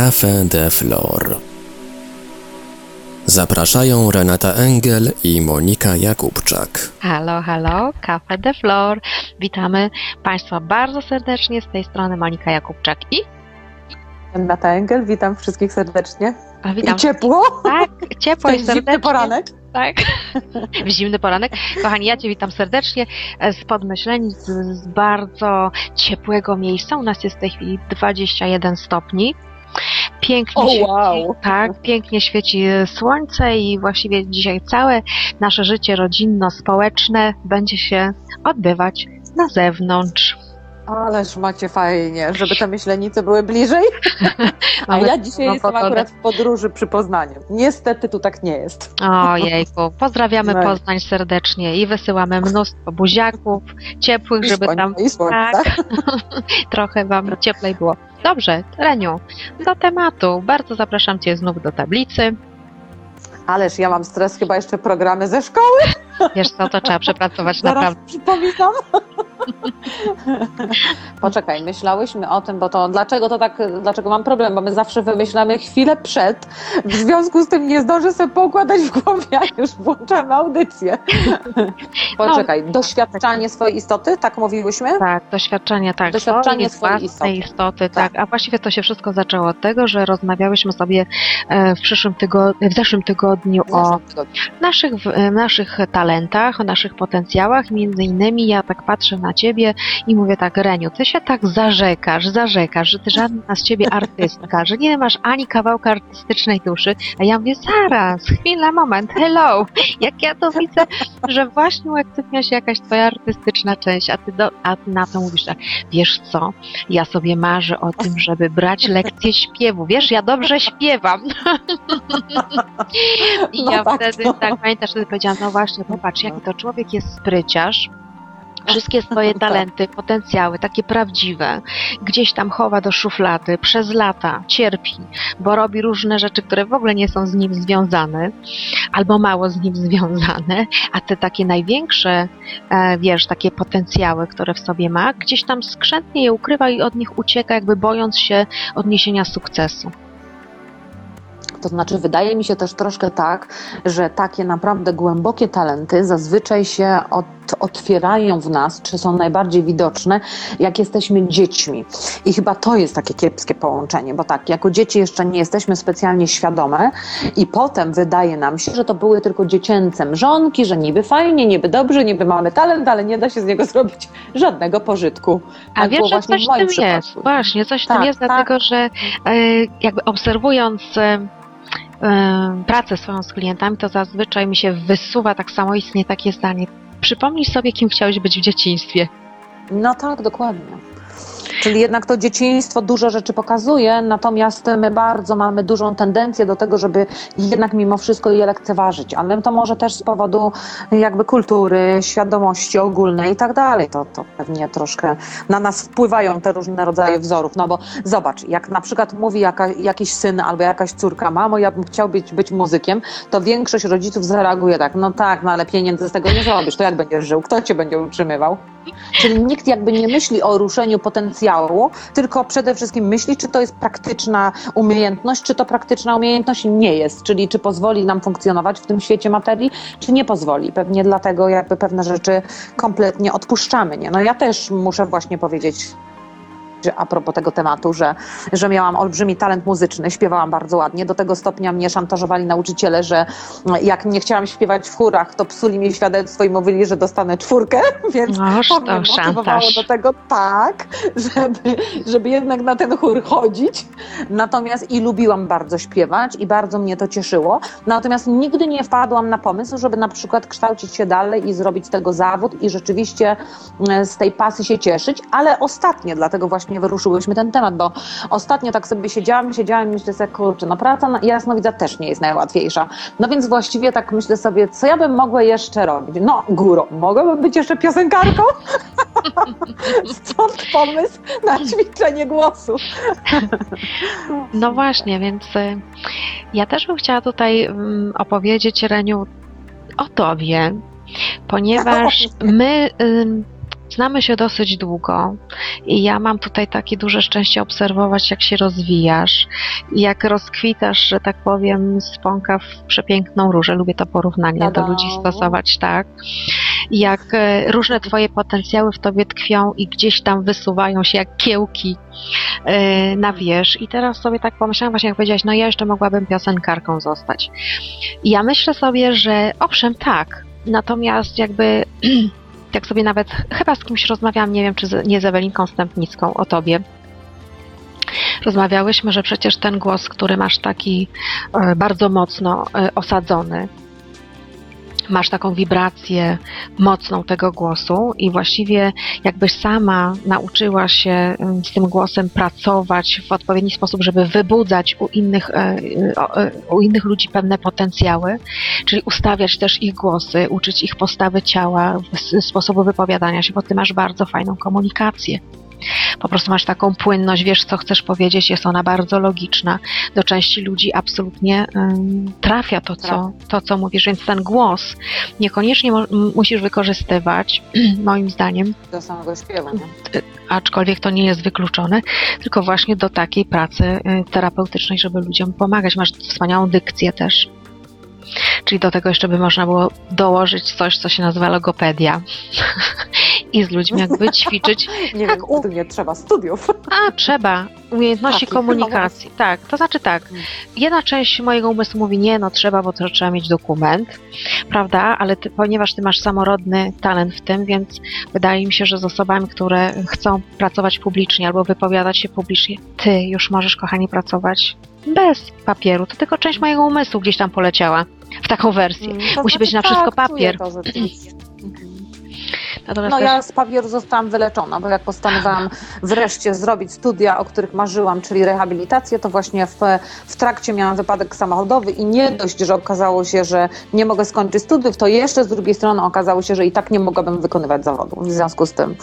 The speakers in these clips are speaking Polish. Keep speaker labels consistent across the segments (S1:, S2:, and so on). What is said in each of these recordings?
S1: Café de Flor. Zapraszają Renata Engel i Monika Jakubczak.
S2: Halo, halo, Cafe de Flor. Witamy Państwa bardzo serdecznie. Z tej strony Monika Jakubczak i...
S3: Renata Engel, witam wszystkich serdecznie.
S2: A, witam.
S3: I ciepło?
S2: Tak, ciepło
S3: To
S2: i
S3: jest
S2: serdecznie.
S3: zimny poranek.
S2: Tak, w zimny poranek. Kochani, ja Cię witam serdecznie z Podmyśleni, z, z bardzo ciepłego miejsca. U nas jest w tej chwili 21 stopni. Pięknie
S3: O,
S2: świeci,
S3: wow.
S2: tak, pięknie świeci słońce i właściwie dzisiaj całe nasze życie rodzinno-społeczne będzie się odbywać na zewnątrz.
S3: Ależ macie fajnie, żeby te myślenice były bliżej. A ja dzisiaj
S2: cudowną
S3: jestem akurat w podróży przy Poznaniu. Niestety tu tak nie jest.
S2: Ojejku, pozdrawiamy
S3: No
S2: Poznań serdecznie i wysyłamy mnóstwo buziaków ciepłych,
S3: I
S2: żeby tam
S3: i
S2: tak, trochę wam cieplej było. Dobrze, Reniu, do tematu. Bardzo zapraszam Cię znów do tablicy.
S3: Ależ ja mam stres, chyba jeszcze programy ze szkoły.
S2: Wiesz co, to trzeba przepracować
S3: Zaraz
S2: naprawdę.
S3: przypominam. Poczekaj, myślałyśmy o tym, bo to dlaczego to tak, dlaczego mam problem, bo my zawsze wymyślamy chwilę przed, w związku z tym nie zdążę sobie poukładać w głowie, a już włączamy audycję. Poczekaj, doświadczanie swojej istoty, tak mówiłyśmy?
S2: Tak, doświadczenie tak,
S3: Doświadczanie
S2: swojej
S3: istoty.
S2: istoty, tak. A właściwie to się wszystko zaczęło od tego, że rozmawiałyśmy sobie e, w przyszłym tygodniu, w zeszłym tygodniu o naszych, w- e, naszych talentach, o naszych potencjałach. Między innymi ja tak patrzę na ciebie i mówię tak, Reniu, ty się tak zarzekasz, zarzekasz, że ty żadna z ciebie artystka, że nie masz ani kawałka artystycznej duszy. A ja mówię, zaraz, chwila, moment, hello. Jak ja to widzę, że właśnie uaktywnia się jakaś twoja artystyczna część, a ty, do, a ty na to mówisz tak, wiesz co, ja sobie marzę o tym, żeby brać lekcje śpiewu. Wiesz, ja dobrze śpiewam. I
S3: No
S2: ja
S3: tak,
S2: wtedy,
S3: no.
S2: tak pamiętasz, wtedy powiedziałam, no właśnie, popatrz, jaki to człowiek jest spryciarz, wszystkie swoje
S3: Tak.
S2: talenty, potencjały, takie prawdziwe, gdzieś tam chowa do szuflady, przez lata cierpi, bo robi różne rzeczy, które w ogóle nie są z nim związane, albo mało z nim związane, a te takie największe, e, wiesz, takie potencjały, które w sobie ma, gdzieś tam skrzętnie je ukrywa i od nich ucieka, jakby bojąc się odniesienia sukcesu.
S3: To znaczy, wydaje mi się też troszkę tak, że takie naprawdę głębokie talenty zazwyczaj się od, otwierają w nas, czy są najbardziej widoczne, jak jesteśmy dziećmi. I chyba to jest takie kiepskie połączenie, bo tak, jako dzieci jeszcze nie jesteśmy specjalnie świadome, i potem wydaje nam się, że to były tylko dziecięce mrzonki, że niby fajnie, niby dobrze, niby mamy talent, ale nie da się z niego zrobić żadnego pożytku.
S2: A
S3: Tak
S2: wiesz, że coś
S3: w
S2: tym jest.
S3: przypadku.
S2: Właśnie, coś w
S3: Tak,
S2: tym jest,
S3: tak.
S2: dlatego że e, jakby obserwując e, pracę swoją z klientami, to zazwyczaj mi się wysuwa tak samoistnie takie zdanie. Przypomnij sobie, kim chciałeś być w dzieciństwie.
S3: No tak, dokładnie. Czyli jednak to dzieciństwo dużo rzeczy pokazuje, natomiast my bardzo mamy dużą tendencję do tego, żeby jednak mimo wszystko je lekceważyć, ale to może też z powodu jakby kultury, świadomości ogólnej i tak dalej. To, to pewnie troszkę na nas wpływają te różne rodzaje wzorów, no bo zobacz, jak na przykład mówi jaka, jakiś syn albo jakaś córka, mamo, ja bym chciał być, być muzykiem, to większość rodziców zareaguje tak, no tak, no ale pieniędzy z tego nie zrobisz, to jak będziesz żył, kto cię będzie utrzymywał? Czyli nikt jakby nie myśli o ruszeniu potencjału, tylko przede wszystkim myśli, czy to jest praktyczna umiejętność, czy to praktyczna umiejętność nie jest, czyli czy pozwoli nam funkcjonować w tym świecie materii, czy nie pozwoli. Pewnie dlatego jakby pewne rzeczy kompletnie odpuszczamy. Nie? No ja też muszę właśnie powiedzieć, a propos tego tematu, że, że miałam olbrzymi talent muzyczny, śpiewałam bardzo ładnie. Do tego stopnia mnie szantażowali nauczyciele, że jak nie chciałam śpiewać w chórach, to psuli mi świadectwo i mówili, że dostanę czwórkę, więc
S2: Noż
S3: to mnie motywowało do tego tak, żeby, żeby jednak na ten chór chodzić. Natomiast i lubiłam bardzo śpiewać i bardzo mnie to cieszyło. Natomiast nigdy nie wpadłam na pomysł, żeby na przykład kształcić się dalej i zrobić z tego zawód i rzeczywiście e, z tej pasji się cieszyć, ale ostatnio, dlatego właśnie wyruszyłyśmy ten temat, bo ostatnio tak sobie siedziałam, siedziałam i myślę sobie, kurczę, no praca na jasnowidza też nie jest najłatwiejsza. No więc właściwie tak myślę sobie, co ja bym mogła jeszcze robić? No góro, mogłabym być jeszcze piosenkarką? Stąd pomysł na ćwiczenie głosu.
S2: No właśnie, więc y, ja też bym chciała tutaj mm, opowiedzieć, Reniu, o tobie, ponieważ my ym, znamy się dosyć długo i ja mam tutaj takie duże szczęście obserwować, jak się rozwijasz, jak rozkwitasz, że tak powiem, z pąka w przepiękną różę. Lubię to porównanie do
S3: Tada.
S2: ludzi stosować, tak. Jak e, różne twoje potencjały w tobie tkwią i gdzieś tam wysuwają się jak kiełki e, na wierzch. I teraz sobie tak pomyślałam właśnie, jak powiedziałaś, no ja jeszcze mogłabym piosenkarką zostać. I ja myślę sobie, że owszem, tak. Natomiast jakby jak sobie nawet chyba z kimś rozmawiałam, nie wiem czy z, nie z Ewelinką Stępnicką o tobie. Rozmawiałyśmy, że przecież ten głos, który masz taki e, bardzo mocno e, osadzony, masz taką wibrację mocną tego głosu i właściwie jakbyś sama nauczyła się z tym głosem pracować w odpowiedni sposób, żeby wybudzać u innych, e, e, u innych ludzi pewne potencjały, czyli ustawiać też ich głosy, uczyć ich postawy ciała, sposobu wypowiadania się, bo ty masz bardzo fajną komunikację. Po prostu masz taką płynność, wiesz co chcesz powiedzieć, jest ona bardzo logiczna. Do części ludzi absolutnie ym, trafia to co, to, co mówisz, więc ten głos niekoniecznie mo- musisz wykorzystywać, moim zdaniem,
S3: Do samego śpiewu.
S2: Aczkolwiek to nie jest wykluczone, tylko właśnie do takiej pracy y, terapeutycznej, żeby ludziom pomagać. Masz wspaniałą dykcję też. Czyli do tego jeszcze by można było dołożyć coś, co się nazywa logopedia. I z ludźmi jakby ćwiczyć.
S3: Nie
S2: Tak,
S3: wiem,
S2: u-
S3: nie trzeba studiów.
S2: A, trzeba. Umiejętności komunikacji. Tak, to znaczy tak.
S3: Mm.
S2: Jedna część mojego umysłu mówi, nie, no trzeba, bo to trzeba mieć dokument, prawda? Ale ty, ponieważ ty masz samorodny talent w tym, więc wydaje mi się, że z osobami, które chcą pracować publicznie albo wypowiadać się publicznie, ty już możesz, kochani, pracować bez papieru. To tylko część mojego umysłu gdzieś tam poleciała w taką wersję.
S3: Mm, to
S2: Musi być na wszystko papier.
S3: To.
S2: Natomiast
S3: No
S2: też-
S3: ja z papieru zostałam wyleczona, bo jak postanowiłam wreszcie zrobić studia, o których marzyłam, czyli rehabilitację, to właśnie w, w trakcie miałam wypadek samochodowy i nie dość, że okazało się, że nie mogę skończyć studiów, to jeszcze z drugiej strony okazało się, że i tak nie mogłabym wykonywać zawodu. W związku z tym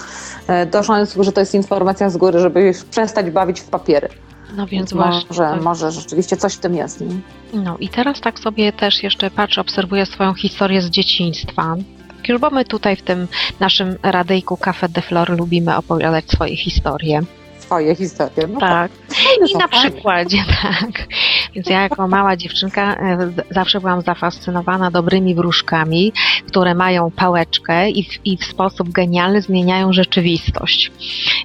S3: e, doszłam że to jest informacja z góry, żeby już przestać bawić w papiery.
S2: no więc właśnie.
S3: może,
S2: to-
S3: może rzeczywiście coś w tym jest. Nie?
S2: No i teraz tak sobie też jeszcze patrzę, obserwuję swoją historię z dzieciństwa. Już bo my tutaj w tym naszym radyjku Café de Flor lubimy opowiadać swoje historie.
S3: Swoje historie. No
S2: Tak.
S3: fajne
S2: I
S3: są,
S2: na
S3: fajne.
S2: przykładzie, tak. Więc ja jako mała dziewczynka e, zawsze byłam zafascynowana dobrymi wróżkami, które mają pałeczkę i w, i w sposób genialny zmieniają rzeczywistość.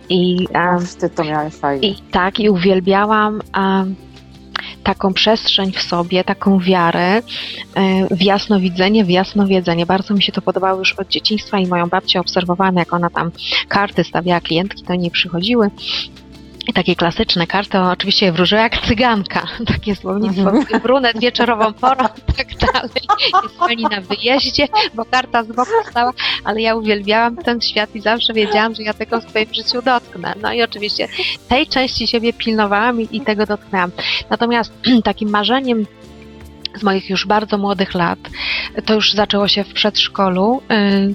S2: I em,
S3: Ach, Ty to miałeś fajnie.
S2: i tak, i uwielbiałam em, taką przestrzeń w sobie, taką wiarę e, w jasnowidzenie, w jasnowiedzenie. Bardzo mi się to podobało już od dzieciństwa i moją babcię obserwowałam, jak ona tam karty stawiała, klientki do niej przychodziły. I takie klasyczne karty, oczywiście wróżyła jak cyganka, takie słownictwo,
S3: Mhm.
S2: brunet wieczorową porą i tak dalej. Jest pani na wyjeździe, bo karta z boku stała, ale ja uwielbiałam ten świat i zawsze wiedziałam, że ja tego w swoim życiu dotknę. No i oczywiście tej części siebie pilnowałam i, i tego dotknęłam. Natomiast takim marzeniem z moich już bardzo młodych lat, to już zaczęło się w przedszkolu. Yy,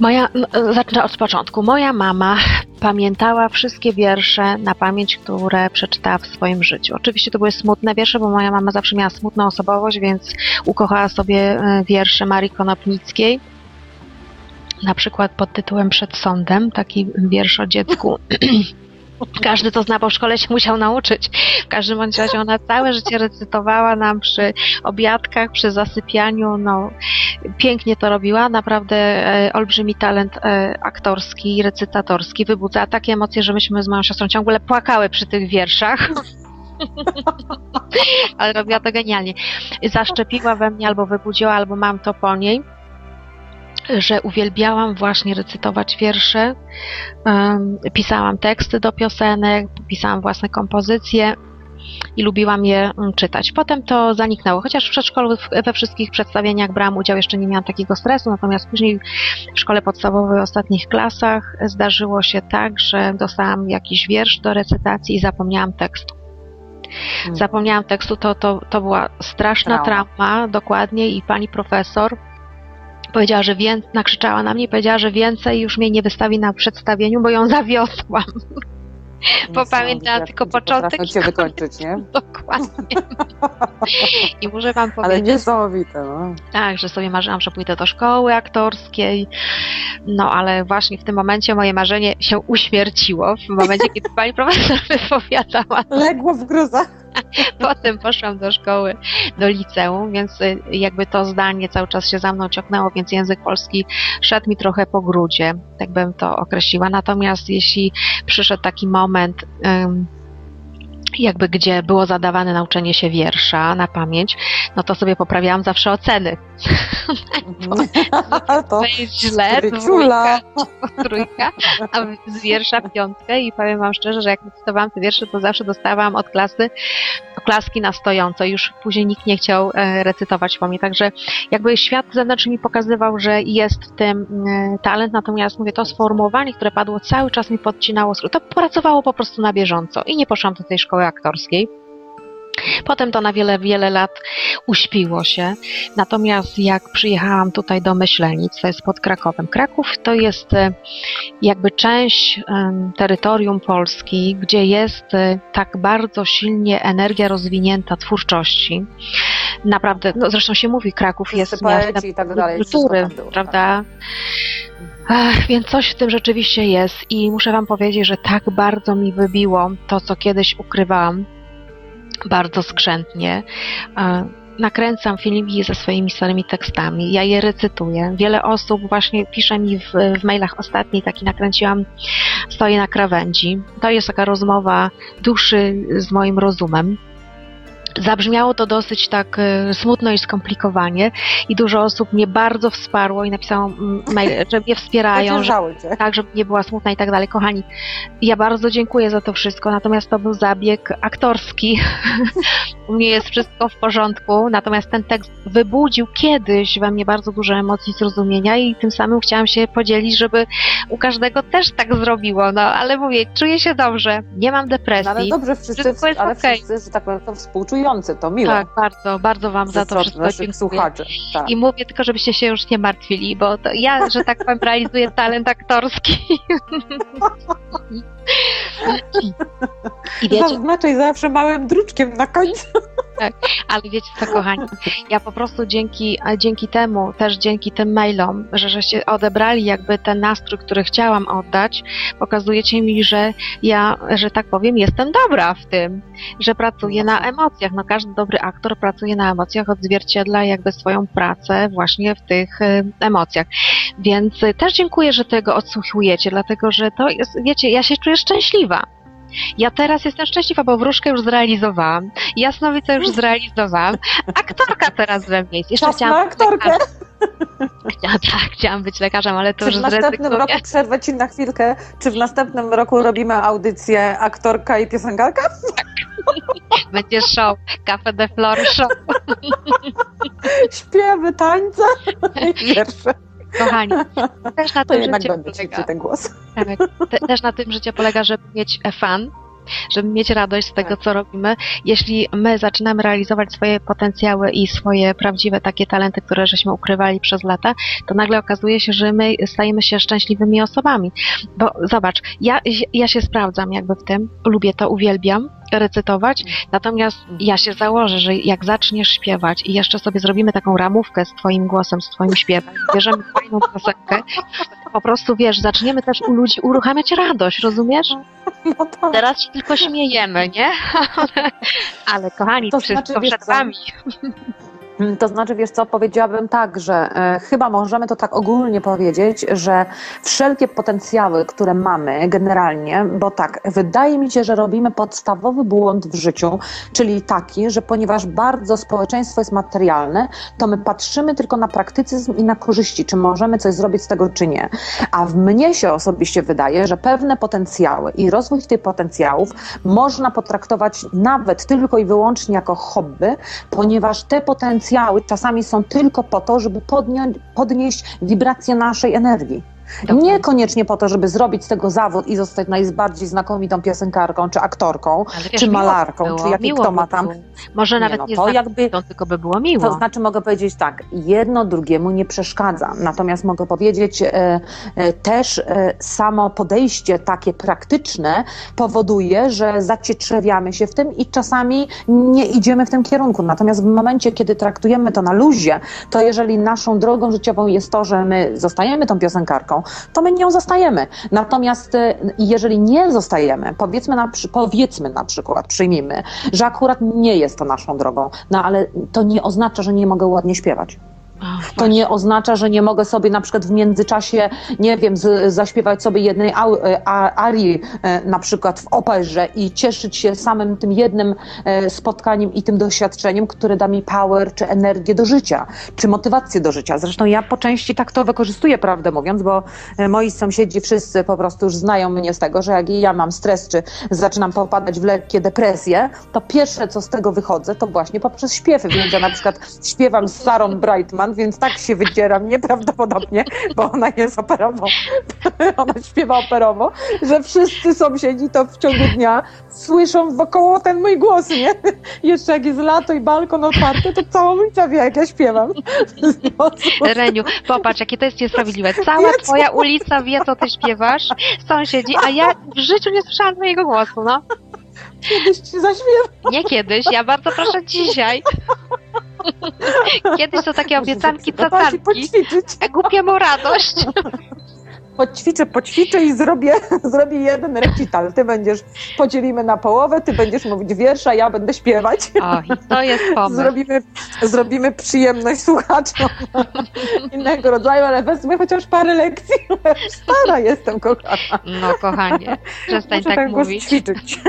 S2: Moja, zacznę od początku. Moja mama pamiętała wszystkie wiersze na pamięć, które przeczytała w swoim życiu. Oczywiście to były smutne wiersze, bo moja mama zawsze miała smutną osobowość, więc ukochała sobie e, wiersze Marii Konopnickiej. Na przykład pod tytułem Przed sądem, taki wiersz o dziecku. Każdy to zna, bo w szkole się musiał nauczyć. W każdym bądź razie ona całe życie recytowała nam przy obiadkach, przy zasypianiu. No, pięknie to robiła, naprawdę e, olbrzymi talent e, aktorski i recytatorski. Wybudzała takie emocje, że myśmy z moją siostrą ciągle płakały przy tych wierszach. Ale robiła to genialnie. Zaszczepiła we mnie albo wybudziła, albo mam to po niej że uwielbiałam właśnie recytować wiersze. Pisałam teksty do piosenek, pisałam własne kompozycje i lubiłam je mm, czytać. Potem to zaniknęło, chociaż w przedszkolu we wszystkich przedstawieniach brałam udział, jeszcze nie miałam takiego stresu, natomiast później w szkole podstawowej w ostatnich klasach zdarzyło się tak, że dostałam jakiś wiersz do recytacji i zapomniałam tekstu.
S3: Mm.
S2: Zapomniałam tekstu, to, to, to była straszna
S3: Trauma.
S2: trauma, dokładnie, i pani profesor powiedziała, że wię... nakrzyczała na mnie i powiedziała, że więcej już mnie nie wystawi na przedstawieniu, bo ją zawiodłam. Bo pamiętam tylko początek.
S3: cię wykończyć, nie?
S2: Dokładnie. I muszę wam powiedzieć.
S3: Ale niesamowite, no.
S2: Tak, że sobie marzyłam, że pójdę do szkoły aktorskiej. No ale właśnie w tym momencie moje marzenie się uśmierciło. W momencie, kiedy pani profesor wypowiadała.
S3: Legło w gruzach.
S2: Potem poszłam do szkoły, do liceum, więc y, jakby to zdanie cały czas się za mną ciągnęło, więc język polski szedł mi trochę po grudzie, tak bym to określiła. Natomiast jeśli przyszedł taki moment, jakby gdzie było zadawane nauczenie się wiersza na pamięć, no to sobie poprawiałam zawsze oceny.
S3: to
S2: jest źle,
S3: dwójka,
S2: trójka, a z wiersza piątkę i powiem wam szczerze, że jak cytowałam te wiersze, to zawsze dostawałam od klasy oklaski na stojąco. Już później nikt nie chciał e, recytować po mnie, także jakby świat zewnętrzny mi pokazywał, że jest w tym e, talent, natomiast mówię, to sformułowanie, które padło cały czas mi podcinało, to pracowało po prostu na bieżąco i nie poszłam do tej szkoły aktorskiej. Potem to na wiele, wiele lat uśpiło się. Natomiast jak przyjechałam tutaj do Myślenic, to jest pod Krakowem. Kraków to jest e, jakby część um, terytorium Polski, gdzie jest e, tak bardzo silnie energia rozwinięta twórczości. Naprawdę, no zresztą się mówi, Kraków jest miastem
S3: tak dalej,
S2: kultury,
S3: było,
S2: prawda? Ach, więc coś w tym rzeczywiście jest i muszę Wam powiedzieć, że tak bardzo mi wybiło to, co kiedyś ukrywałam, bardzo skrzętnie. Nakręcam filmiki ze swoimi starymi tekstami, ja je recytuję. Wiele osób właśnie pisze mi w, w mailach ostatniej, taki nakręciłam, stoję na krawędzi. To jest taka rozmowa duszy z moim rozumem. Zabrzmiało to dosyć tak e, smutno i skomplikowanie i dużo osób mnie bardzo wsparło i napisało mail, że mnie wspierają, że, tak, żeby nie była smutna i tak dalej. Kochani, ja bardzo dziękuję za to wszystko, natomiast to był zabieg aktorski. U mnie jest wszystko w porządku, natomiast ten tekst wybudził kiedyś we mnie bardzo dużo emocji zrozumienia i tym samym chciałam się podzielić, żeby u każdego też tak zrobiło. No ale mówię, czuję się dobrze, nie mam depresji. No,
S3: ale dobrze, wszyscy, ale okay. wszyscy, że tak powiem, to współczują to miłe.
S2: Tak, bardzo, bardzo Wam za to wszystko dziękuję.
S3: słuchaczy. Tak.
S2: I mówię tylko, żebyście się już nie martwili, bo ja, że tak powiem, realizuję talent aktorski.
S3: I wiecie, Zaznaczaj zawsze małym druczkiem na końcu.
S2: Tak, ale wiecie co, kochani, ja po prostu dzięki, dzięki temu, też dzięki tym mailom, że żeście odebrali jakby ten nastrój, który chciałam oddać, pokazujecie mi, że ja, że tak powiem, jestem dobra w tym, że pracuję na emocjach. No każdy dobry aktor pracuje na emocjach, odzwierciedla jakby swoją pracę właśnie w tych y, emocjach. Więc y, też dziękuję, że tego odsłuchujecie, dlatego że to jest, wiecie, ja się czuję szczęśliwa. Ja teraz jestem szczęśliwa, bo wróżkę już zrealizowałam, jasnowicę już zrealizowałam, aktorka teraz we mnie jest.
S3: Jeszcze Czas na aktorkę.
S2: Chciałam, tak, chciałam być lekarzem, ale to
S3: czy
S2: już
S3: w następnym roku przerwę Ci na chwilkę, czy w następnym roku robimy audycję aktorka i piosenkarka?
S2: Tak. Będzie show, Cafe de Flor show.
S3: Śpiewy, tańce i wiersze.
S2: Kochani, też na
S3: to
S2: tym życie
S3: polega. ten głos.
S2: Tak, te, też na tym życie polega, żeby mieć fan, żeby mieć radość z tego, tak. co robimy. Jeśli my zaczynamy realizować swoje potencjały i swoje prawdziwe takie talenty, które żeśmy ukrywali przez lata, to nagle okazuje się, że my stajemy się szczęśliwymi osobami. Bo zobacz, ja, ja się sprawdzam jakby w tym, lubię to, uwielbiam, recytować, natomiast ja się założę, że jak zaczniesz śpiewać i jeszcze sobie zrobimy taką ramówkę z twoim głosem, z twoim śpiewem, bierzemy fajną piosenkę, po prostu wiesz, zaczniemy też u ludzi uruchamiać radość, rozumiesz? No tak. Teraz się tylko śmiejemy, nie? Ale kochani, to wszystko znaczy, przed wami.
S3: Mm, to znaczy, wiesz co, powiedziałabym tak, że e, chyba możemy to tak ogólnie powiedzieć, że wszelkie potencjały, które mamy generalnie, bo tak, wydaje mi się, że robimy podstawowy błąd w życiu, czyli taki, że ponieważ bardzo społeczeństwo jest materialne, to my patrzymy tylko na praktycyzm i na korzyści, czy możemy coś zrobić z tego, czy nie. A w mnie się osobiście wydaje, że pewne potencjały i rozwój tych potencjałów można potraktować nawet tylko i wyłącznie jako hobby, ponieważ te potencjały potencjały czasami są tylko po to, żeby podnieść, podnieść wibrację naszej energii.
S2: Dokładnie.
S3: Niekoniecznie po to, żeby zrobić z tego zawód i zostać najbardziej znakomitą piosenkarką, czy aktorką,
S2: wiesz,
S3: czy
S2: by
S3: malarką,
S2: było,
S3: czy jaki kto
S2: by
S3: ma tam.
S2: Może
S3: Nie
S2: nawet
S3: no,
S2: nie
S3: to
S2: to
S3: jakby-
S2: tylko by było miło.
S3: To znaczy mogę powiedzieć tak, jedno drugiemu nie przeszkadza. Natomiast mogę powiedzieć e, e, też e, samo podejście takie praktyczne powoduje, że zacietrzewiamy się w tym i czasami nie idziemy w tym kierunku. Natomiast w momencie, kiedy traktujemy to na luzie, to jeżeli naszą drogą życiową jest to, że my zostajemy tą piosenkarką, to my nią zostajemy. Natomiast e, jeżeli nie zostajemy, powiedzmy na, powiedzmy na przykład, przyjmijmy, że akurat nie jest to naszą drogą, no ale to nie oznacza, że nie mogę ładnie śpiewać. To nie oznacza, że nie mogę sobie na przykład w międzyczasie, nie wiem, z, zaśpiewać sobie jednej au, e, a, arii e, na przykład w operze i cieszyć się samym tym jednym e, spotkaniem i tym doświadczeniem, które da mi power, czy energię do życia, czy motywację do życia. Zresztą ja po części tak to wykorzystuję, prawdę mówiąc, bo moi sąsiedzi wszyscy po prostu już znają mnie z tego, że jak ja mam stres, czy zaczynam popadać w lekkie depresje, to pierwsze, co z tego wychodzę, to właśnie poprzez śpiewy. Więc ja na przykład śpiewam z Sarą Brightman, więc tak się wydzieram nieprawdopodobnie, bo ona jest operową. Ona śpiewa operowo, że wszyscy sąsiedzi to w ciągu dnia słyszą wokoło ten mój głos, nie? Jeszcze jak jest lato i balkon otwarty, to cała ulica wie, jak ja śpiewam.
S2: Reniu, popatrz, jakie to jest niesprawiedliwe. Cała twoja ulica wie, co ty śpiewasz, sąsiedzi, a ja w życiu nie słyszałam twojego głosu, no.
S3: Kiedyś ci zaśpiewam.
S2: Nie kiedyś, ja bardzo proszę dzisiaj. Kiedyś to takie obiecanki, cacanki, a głupiemu radość.
S3: Poćwiczę, poćwiczę i zrobię, zrobię jeden recital. Ty będziesz, podzielimy na połowę, ty będziesz mówić wiersza, ja będę śpiewać.
S2: O, to jest pomysł.
S3: Zrobimy, zrobimy przyjemność słuchaczom innego rodzaju, ale wezmę chociaż parę lekcji. Stara jestem, kochana.
S2: No kochanie, przestań
S3: Muszę
S2: tak
S3: głos
S2: mówić.
S3: ćwiczyć.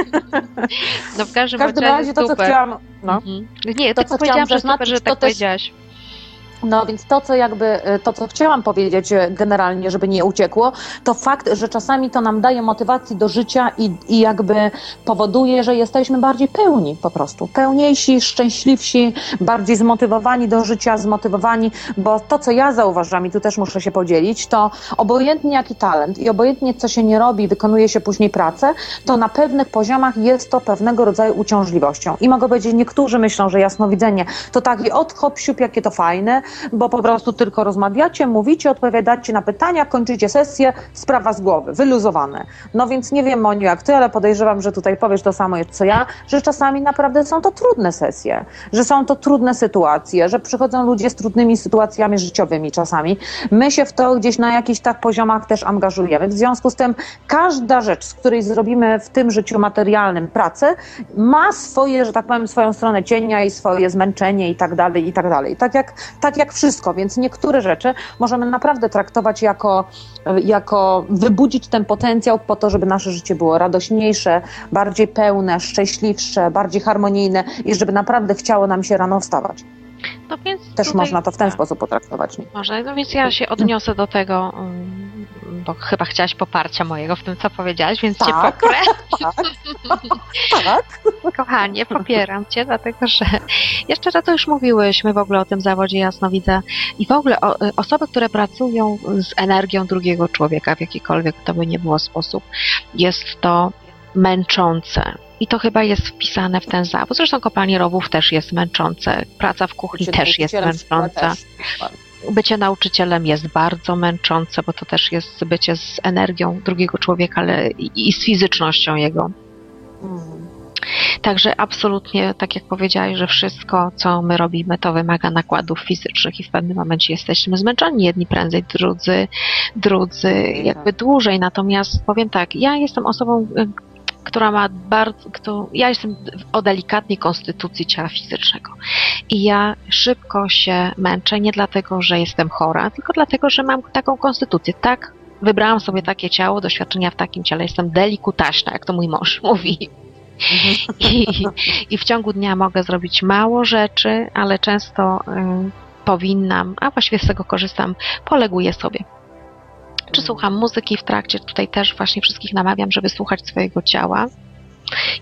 S2: No w każdym,
S3: W każdym
S2: razie
S3: to, co chciałam... No.
S2: Mhm. Nie,
S3: To,
S2: tylko
S3: co chciałam zaznaczyć,
S2: że
S3: to
S2: tak
S3: też-
S2: powiedziałaś.
S3: No więc to, co jakby, e, to, co chciałam powiedzieć e, generalnie, żeby nie uciekło, to fakt, że czasami to nam daje motywacji do życia i, i jakby powoduje, że jesteśmy bardziej pełni po prostu. Pełniejsi, szczęśliwsi, bardziej zmotywowani do życia, zmotywowani, bo to, co ja zauważam i tu też muszę się podzielić, to obojętnie jaki talent i obojętnie co się nie robi, wykonuje się później pracę, to na pewnych poziomach jest to pewnego rodzaju uciążliwością. I mogę powiedzieć, niektórzy myślą, że jasnowidzenie to taki od hop siup, jakie to fajne, bo po prostu tylko rozmawiacie, mówicie, odpowiadacie na pytania, kończycie sesję, sprawa z głowy, wyluzowane. No więc nie wiem, Moniu, jak ty, ale podejrzewam, że tutaj powiesz to samo, co ja, że czasami naprawdę są to trudne sesje, że są to trudne sytuacje, że przychodzą ludzie z trudnymi sytuacjami życiowymi czasami. My się w to gdzieś na jakichś tak poziomach też angażujemy. W związku z tym każda rzecz, z której zrobimy w tym życiu materialnym pracę, ma swoje, że tak powiem, swoją stronę cienia i swoje zmęczenie i tak dalej, i tak dalej. Tak jak, tak jak wszystko, więc niektóre rzeczy możemy naprawdę traktować jako, jako wybudzić ten potencjał po to, żeby nasze życie było radośniejsze, bardziej pełne, szczęśliwsze, bardziej harmonijne i żeby naprawdę chciało nam się rano wstawać.
S2: No więc
S3: Też
S2: tutaj-
S3: można to w ten
S2: tak.
S3: sposób potraktować. Nie?
S2: Może, no więc ja się odniosę do tego, mm, bo chyba chciałaś poparcia mojego w tym, co powiedziałaś, więc cię
S3: Tak.
S2: poprę.
S3: Tak, tak.
S2: Kochanie, popieram cię, dlatego że jeszcze raz to już mówiłyśmy w ogóle o tym zawodzie jasnowidza i w ogóle o, y, osoby, które pracują z energią drugiego człowieka w jakikolwiek to by nie było sposób, jest to męczące. I to chyba jest wpisane w ten zawód. Zresztą kopalnie rowów też jest męczące. Praca w kuchni
S3: Bycie
S2: też jest męcząca. Bycie nauczycielem jest bardzo męczące, bo to też jest bycie z energią drugiego człowieka, ale i, z fizycznością jego.
S3: Mm.
S2: Także absolutnie, tak jak powiedziałeś, że wszystko, co my robimy, to wymaga nakładów fizycznych i w pewnym momencie jesteśmy zmęczeni, jedni prędzej, drudzy, drudzy jakby dłużej. Natomiast powiem tak, ja jestem osobą, która ma bardzo, kto, ja jestem o delikatnej konstytucji ciała fizycznego. I ja szybko się męczę, nie dlatego, że jestem chora, tylko dlatego, że mam taką konstytucję. Tak, wybrałam sobie takie ciało, doświadczenia w takim ciele, jestem delikutaśna, jak to mój mąż mówi. I, I w ciągu dnia mogę zrobić mało rzeczy, ale często y, powinnam, a właściwie z tego korzystam, poleguję sobie. Czy słucham muzyki w trakcie? Tutaj też właśnie wszystkich namawiam, żeby słuchać swojego ciała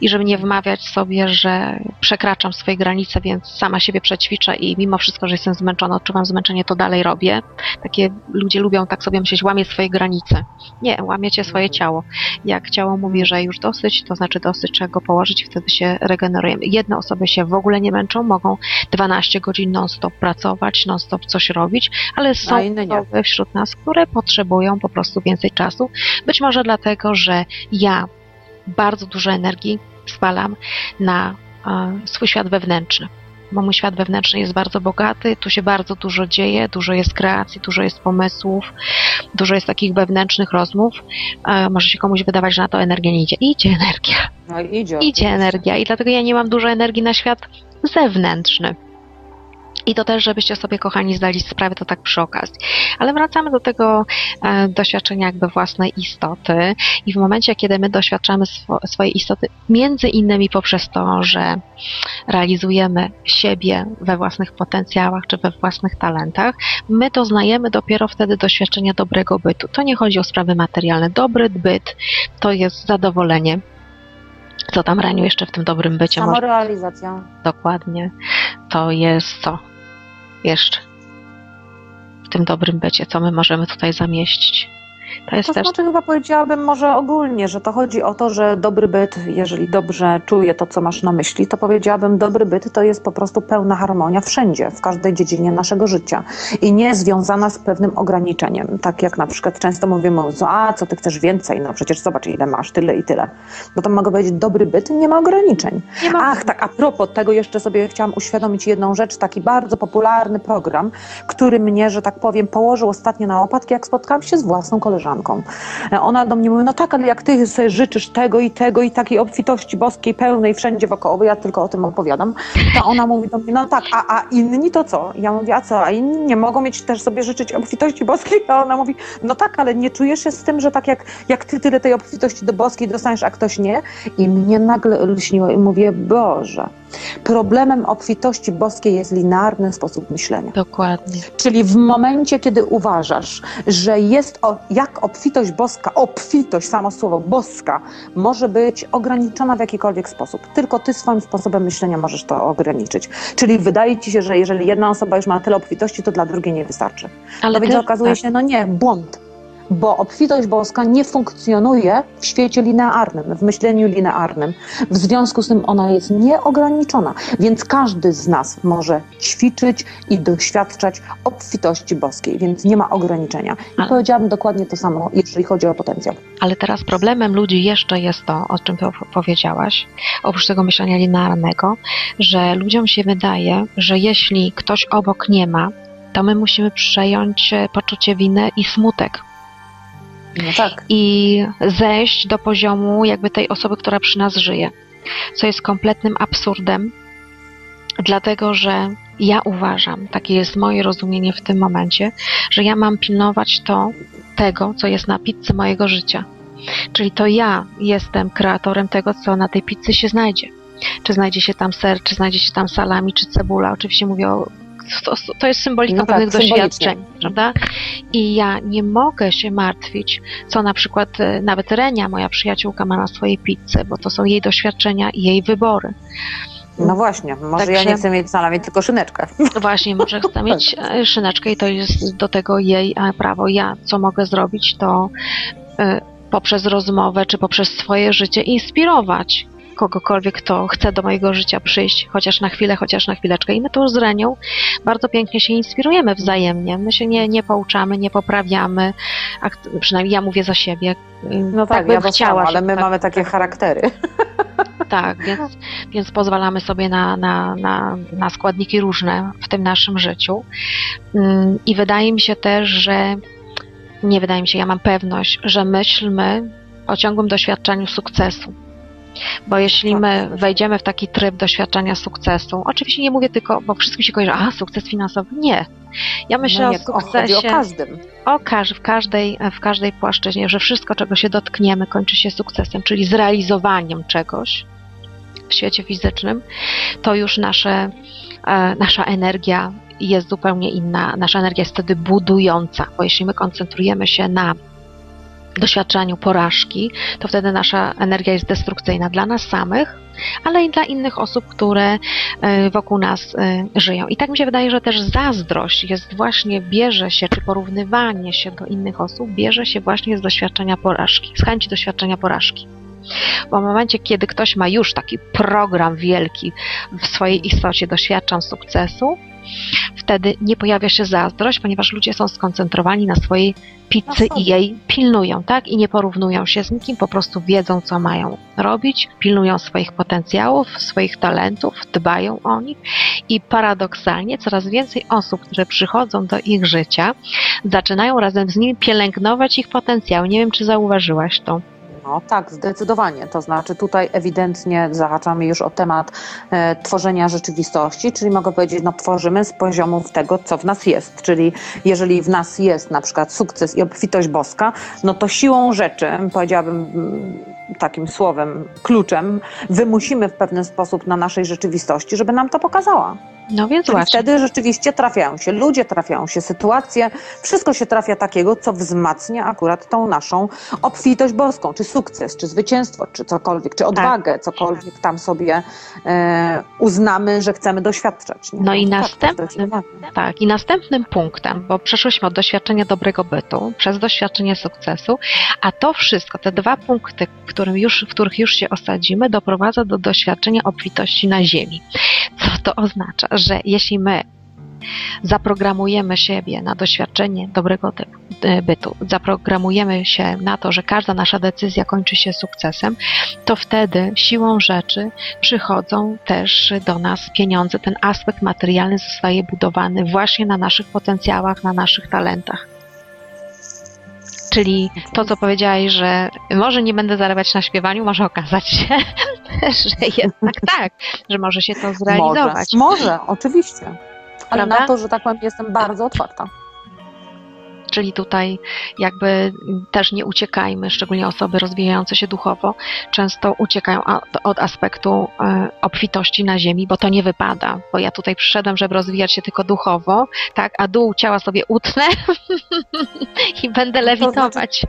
S2: i żeby nie wmawiać sobie, że przekraczam swoje granice, więc sama siebie przećwiczę i mimo wszystko, że jestem zmęczona, odczuwam zmęczenie, to dalej robię. Takie ludzie lubią tak sobie myśleć, łamie swoje granice. Nie, łamiecie swoje ciało. Jak ciało mówi, że już dosyć, to znaczy dosyć, trzeba go położyć i wtedy się regenerujemy. Jedne osoby się w ogóle nie męczą, mogą 12 godzin non-stop pracować, non-stop coś robić, ale są
S3: inne nie.
S2: osoby wśród nas, które potrzebują po prostu więcej czasu. Być może dlatego, że ja bardzo dużo energii spalam na e, swój świat wewnętrzny. Bo mój świat wewnętrzny jest bardzo bogaty, tu się bardzo dużo dzieje, dużo jest kreacji, dużo jest pomysłów, dużo jest takich wewnętrznych rozmów. E, może się komuś wydawać, że na to energia nie idzie. Idzie energia,
S3: No idzie.
S2: idzie energia i dlatego ja nie mam dużo energii na świat zewnętrzny. I to też, żebyście sobie, kochani, zdali sprawę, to tak przy okazji. Ale wracamy do tego e, doświadczenia jakby własnej istoty i w momencie, kiedy my doświadczamy swo, swojej istoty, między innymi poprzez to, że realizujemy siebie we własnych potencjałach czy we własnych talentach, my doznajemy dopiero wtedy doświadczenia dobrego bytu. To nie chodzi o sprawy materialne. Dobry byt to jest zadowolenie. Co tam Raniu jeszcze w tym dobrym bycie może
S3: Samorealizacja.
S2: Dokładnie. To jest co? Jeszcze. W tym dobrym bycie, co my możemy tutaj zamieścić. To jest
S3: To
S2: też.
S3: znaczy chyba powiedziałabym może ogólnie, że to chodzi o to, że dobry byt, jeżeli dobrze czuję to, co masz na myśli, to powiedziałabym, dobry byt to jest po prostu pełna harmonia wszędzie, w każdej dziedzinie naszego życia i nie związana z pewnym ograniczeniem. Tak jak na przykład często mówimy, a co ty chcesz więcej, no przecież zobacz ile masz, tyle i tyle. No to mogę powiedzieć, dobry byt nie ma ograniczeń.
S2: Nie ma...
S3: Ach, tak, a propos tego jeszcze sobie chciałam uświadomić jedną rzecz, taki bardzo popularny program, który mnie, że tak powiem, położył ostatnio na opadki, jak spotkałam się z własną koleżanką. E, Ona do mnie mówi, no tak, ale jak ty sobie życzysz tego i tego i takiej obfitości boskiej pełnej wszędzie wokoło, ja tylko o tym opowiadam, to ona mówi do mnie, no tak, a, a inni to co? Ja mówię, a co, a inni nie mogą mieć też sobie życzyć obfitości boskiej? A ona mówi, no tak, ale nie czujesz się z tym, że tak jak, jak ty tyle tej obfitości do boskiej dostaniesz, a ktoś nie? I mnie nagle lśniło i mówię, Boże, problemem obfitości boskiej jest linearny sposób myślenia.
S2: Dokładnie.
S3: Czyli w momencie, kiedy uważasz, że jest o, jak obfitość boska, obfitość, samo słowo boska, może być ograniczona w jakikolwiek sposób. Tylko ty swoim sposobem myślenia możesz to ograniczyć. Czyli wydaje ci się, że jeżeli jedna osoba już ma tyle obfitości, to dla drugiej nie wystarczy.
S2: Ale
S3: No więc okazuje
S2: tak.
S3: się, no nie, błąd. Bo obfitość boska nie funkcjonuje w świecie linearnym, w myśleniu linearnym. W związku z tym ona jest nieograniczona, więc każdy z nas może ćwiczyć i doświadczać obfitości boskiej, więc nie ma ograniczenia. I
S2: Ale-
S3: powiedziałabym dokładnie to samo, jeżeli chodzi o potencjał.
S2: Ale teraz problemem ludzi jeszcze jest to, o czym powiedziałaś, oprócz tego myślenia linearnego, że ludziom się wydaje, że jeśli ktoś obok nie ma, to my musimy przejąć e, poczucie winy i smutek.
S3: No tak.
S2: i zejść do poziomu jakby tej osoby, która przy nas żyje. Co jest kompletnym absurdem, dlatego że ja uważam, takie jest moje rozumienie w tym momencie, że ja mam pilnować to, tego, co jest na pizzy mojego życia. Czyli to ja jestem kreatorem tego, co na tej pizzy się znajdzie. Czy znajdzie się tam ser, czy znajdzie się tam salami, czy cebula. Oczywiście mówię o. To, to jest symbolika
S3: No tak,
S2: pewnych doświadczeń, prawda? I ja nie mogę się martwić, co na przykład e, nawet Renia, moja przyjaciółka, ma na swojej pizzy, bo to są jej doświadczenia i jej wybory.
S3: No właśnie, może ja
S2: Także-
S3: nie chcę mieć salami, tylko szyneczkę.
S2: Właśnie, może chce mieć e, szyneczkę i to jest do tego jej e, prawo. Ja, co mogę zrobić, to poprzez rozmowę czy poprzez swoje życie inspirować kogokolwiek, kto chce do mojego życia przyjść, chociaż na chwilę, chociaż na chwileczkę. I my tu z Renią bardzo pięknie się inspirujemy wzajemnie. My się nie, nie pouczamy, nie poprawiamy, a przynajmniej ja mówię za siebie.
S3: No tak,
S2: bym
S3: ja samo, ale my
S2: tak-
S3: mamy takie charaktery.
S2: tak, więc, więc pozwalamy sobie na, na, na, na składniki różne w tym naszym życiu. Mm, I wydaje mi się też, że nie wydaje mi się, ja mam pewność, że myślmy o ciągłym doświadczaniu sukcesu. Bo jeśli
S3: Tak,
S2: my
S3: zgadza się.
S2: wejdziemy w taki tryb doświadczania sukcesu, oczywiście nie mówię tylko, bo wszystkim się kojarzy, a sukces finansowy. Nie. Ja myślę
S3: no
S2: o
S3: nie, chodzi
S2: sukcesie
S3: o każdym.
S2: o każ, w, każdej, w każdej płaszczyźnie, że wszystko, czego się dotkniemy, kończy się sukcesem, czyli zrealizowaniem czegoś w świecie fizycznym, to już nasze, e, nasza energia jest zupełnie inna. Nasza energia jest wtedy budująca, bo jeśli my koncentrujemy się na doświadczaniu porażki, to wtedy nasza energia jest destrukcyjna dla nas samych, ale i dla innych osób, które e, wokół nas e, żyją. I tak mi się wydaje, że też zazdrość jest właśnie, bierze się, czy porównywanie się do innych osób, bierze się właśnie z doświadczenia porażki, z chęci doświadczenia porażki. Bo w momencie, kiedy ktoś ma już taki program wielki w swojej istocie, doświadczam sukcesu, wtedy nie pojawia się zazdrość, ponieważ ludzie są skoncentrowani na swojej pizzy i jej pilnują, tak? I nie porównują się z nikim, po prostu wiedzą, co mają robić, pilnują swoich potencjałów, swoich talentów, dbają o nich i paradoksalnie coraz więcej osób, które przychodzą do ich życia, zaczynają razem z nimi pielęgnować ich potencjały. Nie wiem, czy zauważyłaś to.
S3: No tak, zdecydowanie. To znaczy tutaj ewidentnie zahaczamy już o temat e, tworzenia rzeczywistości, czyli mogę powiedzieć, no tworzymy z poziomów tego, co w nas jest. Czyli jeżeli w nas jest na przykład sukces i obfitość boska, no to siłą rzeczy, powiedziałabym mm, takim słowem, kluczem, wymusimy w pewien sposób na naszej rzeczywistości, żeby nam to pokazała.
S2: No więc
S3: Czyli
S2: właśnie.
S3: wtedy rzeczywiście trafiają się ludzie, trafiają się sytuacje, wszystko się trafia takiego, co wzmacnia akurat tą naszą obfitość boską, czy sukces, czy zwycięstwo, czy cokolwiek, czy odwagę, cokolwiek tam sobie e, uznamy, że chcemy doświadczać. nie?
S2: No i
S3: tak,
S2: następnym, tak, i następnym punktem, bo przeszłyśmy od doświadczenia dobrego bytu przez doświadczenie sukcesu, a to wszystko, te dwa punkty, którym już, w których już się osadzimy, doprowadza do doświadczenia obfitości na ziemi. Co to oznacza? Że jeśli my zaprogramujemy siebie na doświadczenie dobrego e, bytu, zaprogramujemy się na to, że każda nasza decyzja kończy się sukcesem, to wtedy siłą rzeczy przychodzą też do nas pieniądze. Ten aspekt materialny zostaje budowany właśnie na naszych potencjałach, na naszych talentach. Czyli to, co powiedziałaś, że może nie będę zarabiać na śpiewaniu, może okazać się, że jednak tak, że może się to zrealizować.
S3: Może, może, oczywiście. Ale
S2: Prawda?
S3: na to, że tak powiem, jestem bardzo otwarta.
S2: Czyli tutaj jakby też nie uciekajmy, szczególnie osoby rozwijające się duchowo, często uciekają od aspektu e, obfitości na ziemi, bo to nie wypada. Bo ja tutaj przyszedłem, żeby rozwijać się tylko duchowo, tak, a dół ciała sobie utnę i będę lewitować.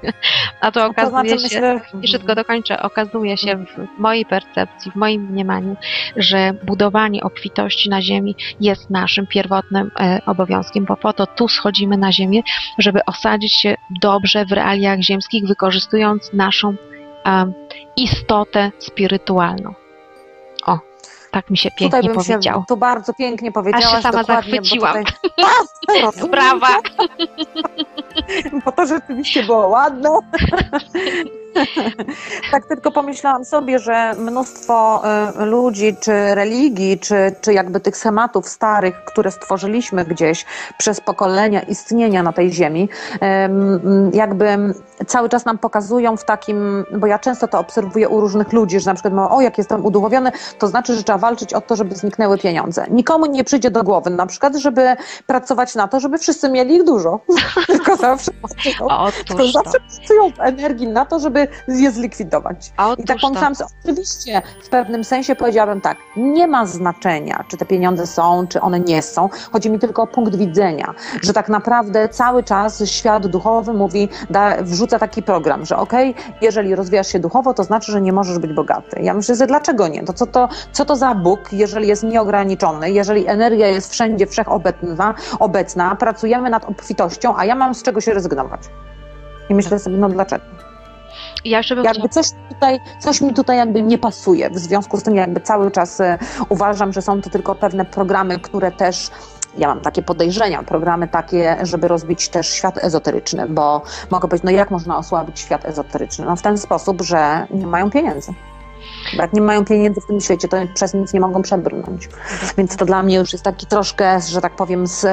S2: A to
S3: To
S2: okazuje
S3: znaczy,
S2: się, i szybko dokończę, okazuje się w mojej percepcji, w moim mniemaniu, że budowanie obfitości na ziemi jest naszym pierwotnym e, obowiązkiem, bo po to tu schodzimy na ziemię, żeby osadzić się dobrze w realiach ziemskich, wykorzystując naszą em, istotę spirytualną. O, tak mi się
S3: Tutaj
S2: pięknie
S3: bym
S2: powiedział.
S3: się tu bardzo pięknie powiedziałaś.
S2: Aż się sama zachwyciłam.
S3: Tutaj...
S2: Brawa!
S3: Bo to rzeczywiście było ładne. tak tylko pomyślałam sobie, że mnóstwo y, ludzi, czy religii, czy, czy jakby tych schematów starych, które stworzyliśmy gdzieś przez pokolenia istnienia na tej ziemi, em, jakby cały czas nam pokazują w takim, bo ja często to obserwuję u różnych ludzi, że na przykład mówią, o jak jestem uduchowiony, to znaczy, że trzeba walczyć o to, żeby zniknęły pieniądze. Nikomu nie przyjdzie do głowy na przykład, żeby pracować na to, żeby wszyscy mieli ich dużo. Tylko zawsze tylko zawsze pracują w energii na to, żeby je zlikwidować. I tak pomyślałam sobie, oczywiście w pewnym sensie powiedziałabym tak, nie ma znaczenia, czy te pieniądze są, czy one nie są. Chodzi mi tylko o punkt widzenia, że tak naprawdę cały czas świat duchowy mówi, da, wrzuca taki program, że okej, jeżeli rozwijasz się duchowo, to znaczy, że nie możesz być bogaty. Ja myślę, że dlaczego nie? To co to, co to za Bóg, jeżeli jest nieograniczony, jeżeli energia jest wszędzie wszechobecna, obecna, pracujemy nad obfitością, a ja mam z czego się rezygnować. I myślę sobie, no dlaczego?
S2: Ja jeszcze bym
S3: jakby coś tutaj, coś mi tutaj jakby nie pasuje. W związku z tym jakby cały czas e, uważam, że są to tylko pewne programy, które też ja mam takie podejrzenia, programy takie, żeby rozbić też świat ezoteryczny, bo mogę powiedzieć, no jak można osłabić świat ezoteryczny? No w ten sposób, że nie mają pieniędzy. Jak nie mają pieniędzy w tym świecie, to przez nic nie mogą przebrnąć. Więc to dla mnie już jest taki troszkę, że tak powiem, z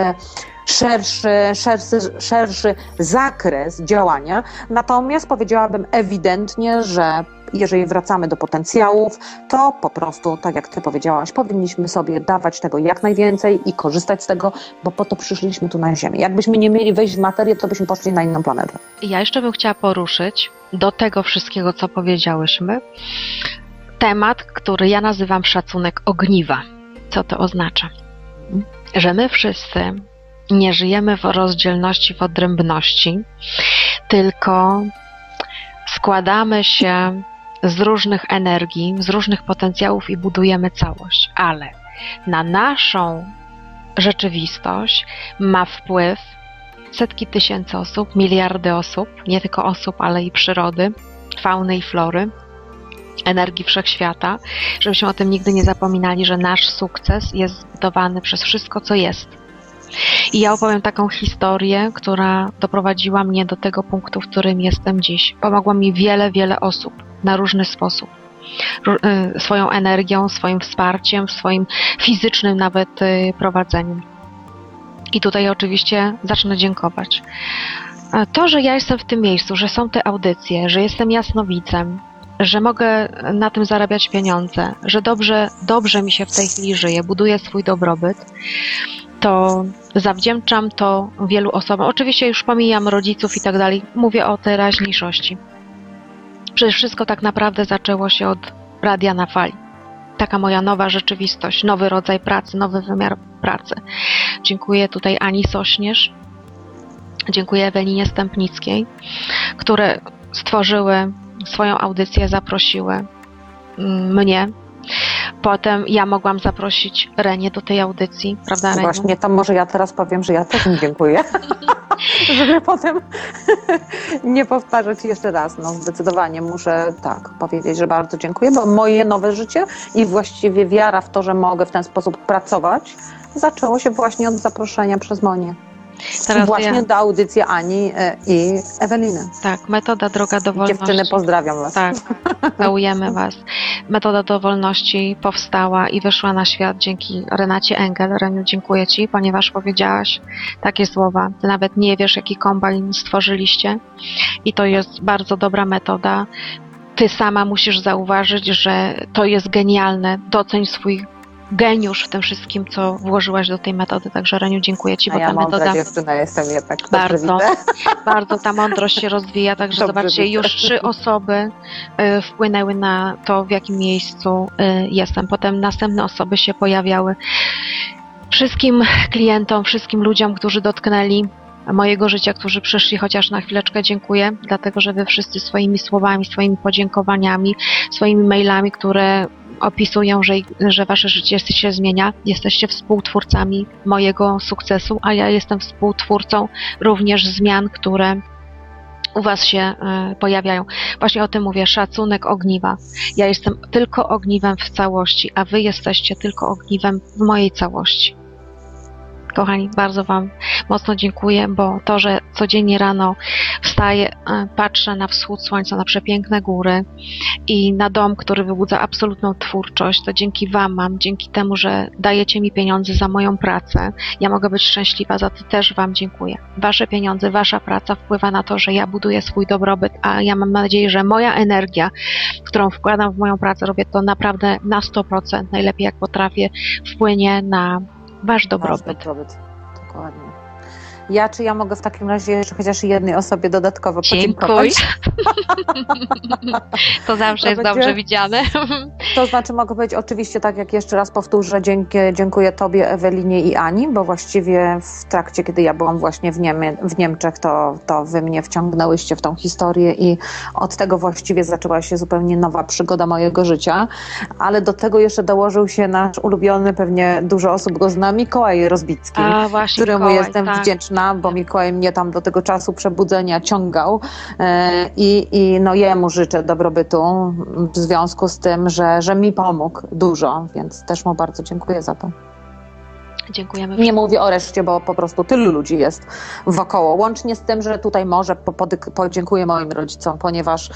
S3: szerszy, szerszy, szerszy zakres działania. Natomiast powiedziałabym ewidentnie, że jeżeli wracamy do potencjałów, to po prostu, tak jak Ty powiedziałaś, powinniśmy sobie dawać tego jak najwięcej i korzystać z tego, bo po to przyszliśmy tu na Ziemię. Jakbyśmy nie mieli wejść w materię, to byśmy poszli na inną planetę.
S2: Ja jeszcze bym chciała poruszyć do tego wszystkiego, co powiedziałyśmy, temat, który ja nazywam szacunek ogniwa. Co to oznacza? Że my wszyscy nie żyjemy w rozdzielności, w odrębności, tylko Wkładamy się z różnych energii, z różnych potencjałów i budujemy całość, ale na naszą rzeczywistość ma wpływ setki tysięcy osób, miliardy osób, nie tylko osób, ale i przyrody, fauny i flory, energii wszechświata, żebyśmy o tym nigdy nie zapominali, że nasz sukces jest zbudowany przez wszystko, co jest. I ja opowiem taką historię, która doprowadziła mnie do tego punktu, w którym jestem dziś. Pomogła mi wiele, wiele osób na różny sposób. Y, Swoją energią, swoim wsparciem, swoim fizycznym nawet y, prowadzeniem. I tutaj oczywiście zacznę dziękować. A To, że ja jestem w tym miejscu, że są te audycje, że jestem jasnowidzem, że mogę na tym zarabiać pieniądze, że dobrze, dobrze mi się w tej chwili żyje, buduję swój dobrobyt, to zawdzięczam to wielu osobom. Oczywiście już pomijam rodziców i tak dalej, mówię o teraźniejszości. Przecież wszystko tak naprawdę zaczęło się od radia na fali. Taka moja nowa rzeczywistość, nowy rodzaj pracy, nowy wymiar pracy. Dziękuję tutaj Ani Sośnierz, dziękuję Ewelinie Stępnickiej, które stworzyły swoją audycję, zaprosiły mm, mnie. Potem ja mogłam zaprosić Renię do tej audycji, prawda Reniu?
S3: Właśnie, to może ja teraz powiem, że ja też im dziękuję. Żeby potem nie powtarzać jeszcze raz. No zdecydowanie muszę tak powiedzieć, że bardzo dziękuję, bo moje nowe życie i właściwie wiara w to, że mogę w ten sposób pracować, zaczęło się właśnie od zaproszenia przez Monię.
S2: Teraz
S3: właśnie
S2: ja-
S3: do audycji Ani e, i Eweliny.
S2: Tak, metoda droga do wolności.
S3: Dziewczyny, pozdrawiam Was.
S2: Tak, całujemy Was. Metoda do wolności powstała i wyszła na świat dzięki Renacie Engel. Reniu, dziękuję Ci, ponieważ powiedziałaś takie słowa. Ty nawet nie wiesz, jaki kombajn stworzyliście i to jest bardzo dobra metoda. Ty sama musisz zauważyć, że to jest genialne. Doceń swój geniusz w tym wszystkim, co włożyłaś do tej metody. Także Reniu, dziękuję Ci,
S3: A
S2: bo
S3: ja
S2: ta
S3: mądra
S2: metoda
S3: dziewczyna jestem jednak.
S2: bardzo, bardzo ta mądrość się rozwija, także
S3: Dobrze
S2: zobaczcie,
S3: widzę.
S2: już trzy osoby y, wpłynęły na to, w jakim miejscu y, jestem. Potem następne osoby się pojawiały. Wszystkim klientom, wszystkim ludziom, którzy dotknęli mojego życia, którzy przyszli chociaż na chwileczkę, dziękuję, dlatego że wy wszyscy swoimi słowami, swoimi podziękowaniami, swoimi mailami, które opisują, że, że wasze życie się zmienia, jesteście współtwórcami mojego sukcesu, a ja jestem współtwórcą również zmian, które u Was się e, pojawiają. Właśnie o tym mówię, szacunek ogniwa. Ja jestem tylko ogniwem w całości, a Wy jesteście tylko ogniwem w mojej całości. Kochani, bardzo Wam mocno dziękuję, bo to, że codziennie rano wstaję, e, patrzę na wschód słońca, na przepiękne góry i na dom, który wybudza absolutną twórczość, to dzięki Wam mam, dzięki temu, że dajecie mi pieniądze za moją pracę, ja mogę być szczęśliwa, za to też Wam dziękuję. Wasze pieniądze, Wasza praca wpływa na to, że ja buduję swój dobrobyt, a ja mam nadzieję, że moja energia, którą wkładam w moją pracę, robię to naprawdę na 100%, najlepiej jak potrafię, wpłynie na Wasz dobrobyt.
S3: Dobrobyt. Dokładnie. Ja, czy ja mogę w takim razie jeszcze chociaż jednej osobie dodatkowo
S2: Dziękuj.
S3: podziękować?
S2: To zawsze
S3: To
S2: jest
S3: będzie-
S2: dobrze widziane.
S3: To znaczy mogę powiedzieć oczywiście tak, jak jeszcze raz powtórzę, dzięki, dziękuję Tobie, Ewelinie i Ani, bo właściwie w trakcie, kiedy ja byłam właśnie w, Niemie, w Niemczech, to, to Wy mnie wciągnęłyście w tą historię i od tego właściwie zaczęła się zupełnie nowa przygoda mojego życia, ale do tego jeszcze dołożył się nasz ulubiony, pewnie dużo osób go zna, Mikołaj Rozbicki.
S2: A właśnie,
S3: któremu
S2: Mikołaj,
S3: jestem
S2: tak.
S3: wdzięczna, bo Mikołaj mnie tam do tego czasu przebudzenia ciągał e, i, i no jemu życzę dobrobytu w związku z tym, że, że mi pomógł dużo, więc też mu bardzo dziękuję za to.
S2: Dziękujemy.
S3: Nie mówię o reszcie, bo po prostu tylu ludzi jest wokoło. Łącznie z tym, że tutaj może podziękuję moim rodzicom, ponieważ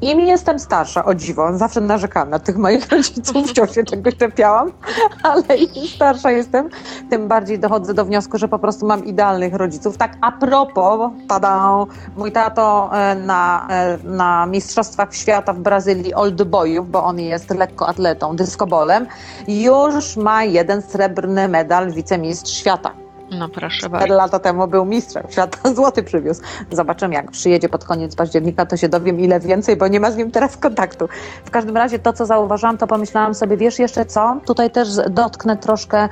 S3: im jestem starsza, o dziwo, zawsze narzekałam na tych moich rodziców, wciąż się tego czepiałam, ale im starsza jestem, tym bardziej dochodzę do wniosku, że po prostu mam idealnych rodziców. Tak a propos, tada, mój tato e, na, e, na Mistrzostwach Świata w Brazylii old boyów, bo on jest lekkoatletą, dyskobolem, już ma jeden srebrny medal wicemistrz świata.
S2: No proszę bardzo.
S3: lata temu był mistrzem świata, złoty przywiózł. Zobaczymy, jak przyjedzie pod koniec października, to się dowiem ile więcej, bo nie ma z nim teraz kontaktu. W każdym razie to, co zauważyłam, to pomyślałam sobie, wiesz jeszcze co? Tutaj też dotknę troszkę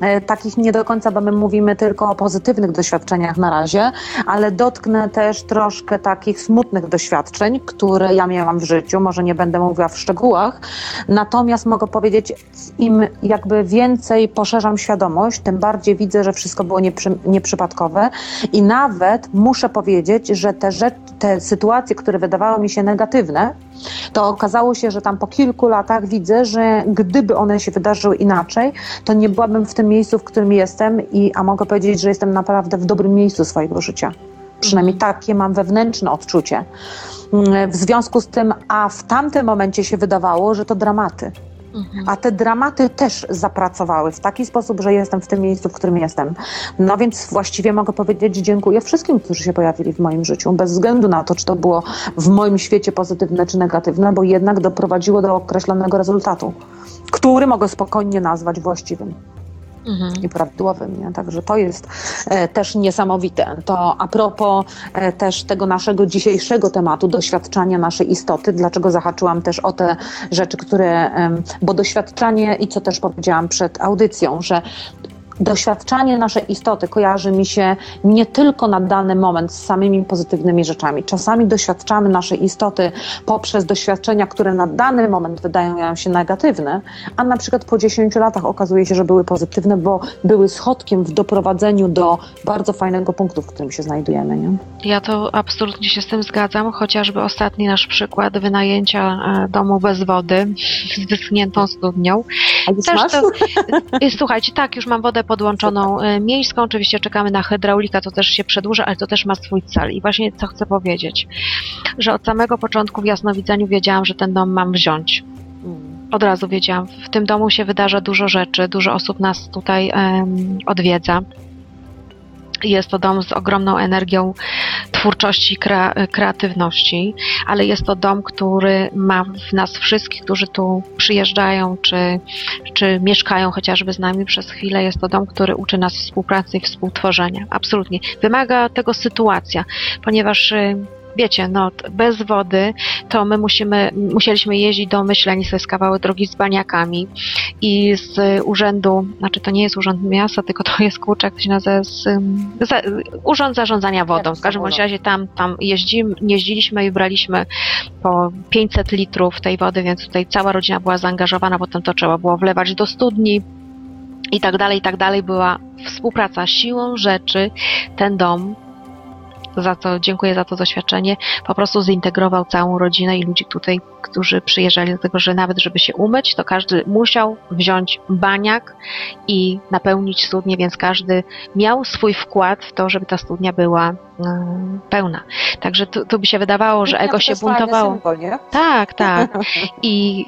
S3: e, takich nie do końca, bo my mówimy tylko o pozytywnych doświadczeniach na razie, ale dotknę też troszkę takich smutnych doświadczeń, które ja miałam w życiu. Może nie będę mówiła w szczegółach, natomiast mogę powiedzieć, im jakby więcej poszerzam świadomość, tym bardziej widzę, że wszystko było nieprzy, nieprzypadkowe i nawet muszę powiedzieć, że te, rzecz, te sytuacje, które wydawały mi się negatywne, to okazało się, że tam po kilku latach widzę, że gdyby one się wydarzyły inaczej, to nie byłabym w tym miejscu, w którym jestem i a mogę powiedzieć, że jestem naprawdę w dobrym miejscu swojego życia. Przynajmniej takie mam wewnętrzne odczucie. Mm, W związku z tym, a w tamtym momencie się wydawało, że to dramaty. A te dramaty też zapracowały w taki sposób, że jestem w tym miejscu, w którym jestem. No więc właściwie mogę powiedzieć dziękuję wszystkim, którzy się pojawili w moim życiu, bez względu na to, czy to było w moim świecie pozytywne czy negatywne, bo jednak doprowadziło do określonego rezultatu, który mogę spokojnie nazwać właściwym
S2: Mhm.
S3: i prawidłowym. Nie? Także to jest e, też niesamowite. To a propos e, też tego naszego dzisiejszego tematu, doświadczania naszej istoty, dlaczego zahaczyłam też o te rzeczy, które, em, bo doświadczanie i co też powiedziałam przed audycją, że doświadczanie naszej istoty kojarzy mi się nie tylko na dany moment z samymi pozytywnymi rzeczami. Czasami doświadczamy naszej istoty poprzez doświadczenia, które na dany moment wydają nam się negatywne, a na przykład po 10 latach okazuje się, że były pozytywne, bo były schodkiem w doprowadzeniu do bardzo fajnego punktu, w którym się znajdujemy. Nie?
S2: Ja to absolutnie się z tym zgadzam, chociażby ostatni nasz przykład wynajęcia e, domu bez wody z wyschniętą studnią.
S3: A już
S2: Też
S3: masz?
S2: to, y, słuchajcie, tak, już mam wodę podłączoną y, miejską, oczywiście czekamy na hydraulika, to też się przedłuża, ale to też ma swój cel. I właśnie co chcę powiedzieć, że od samego początku w jasnowidzeniu wiedziałam, że ten dom mam wziąć.
S3: Mm.
S2: Od razu wiedziałam, w tym domu się wydarza dużo rzeczy, dużo osób nas tutaj em, odwiedza. Jest to dom z ogromną energią twórczości, kre, kreatywności, ale jest to dom, który ma w nas wszystkich, którzy tu przyjeżdżają, czy, czy mieszkają chociażby z nami przez chwilę. Jest to dom, który uczy nas współpracy i współtworzenia. Absolutnie. Wymaga tego sytuacja, ponieważ y, wiecie, no bez wody to my musimy, musieliśmy jeździć do Myślenic, to jest kawały drogi z baniakami i z urzędu, znaczy to nie jest urząd miasta, tylko to jest kurczę, jak to się nazywa, z, za, urząd zarządzania wodą. W każdym razie tam, tam jeździliśmy i braliśmy po 500 litrów tej wody, więc tutaj cała rodzina była zaangażowana, potem to trzeba było wlewać do studni i tak dalej, i tak dalej. Była współpraca siłą rzeczy. Ten dom, za to dziękuję za to doświadczenie, po prostu zintegrował całą rodzinę i ludzi tutaj, którzy przyjeżdżali do tego, że nawet żeby się umyć, to każdy musiał wziąć baniak i napełnić studnię, więc każdy miał swój wkład w to, żeby ta studnia była mm, pełna. Także tu, tu by się wydawało, że ego
S3: to
S2: się buntowało.
S3: Symbol, nie?
S2: Tak, tak. I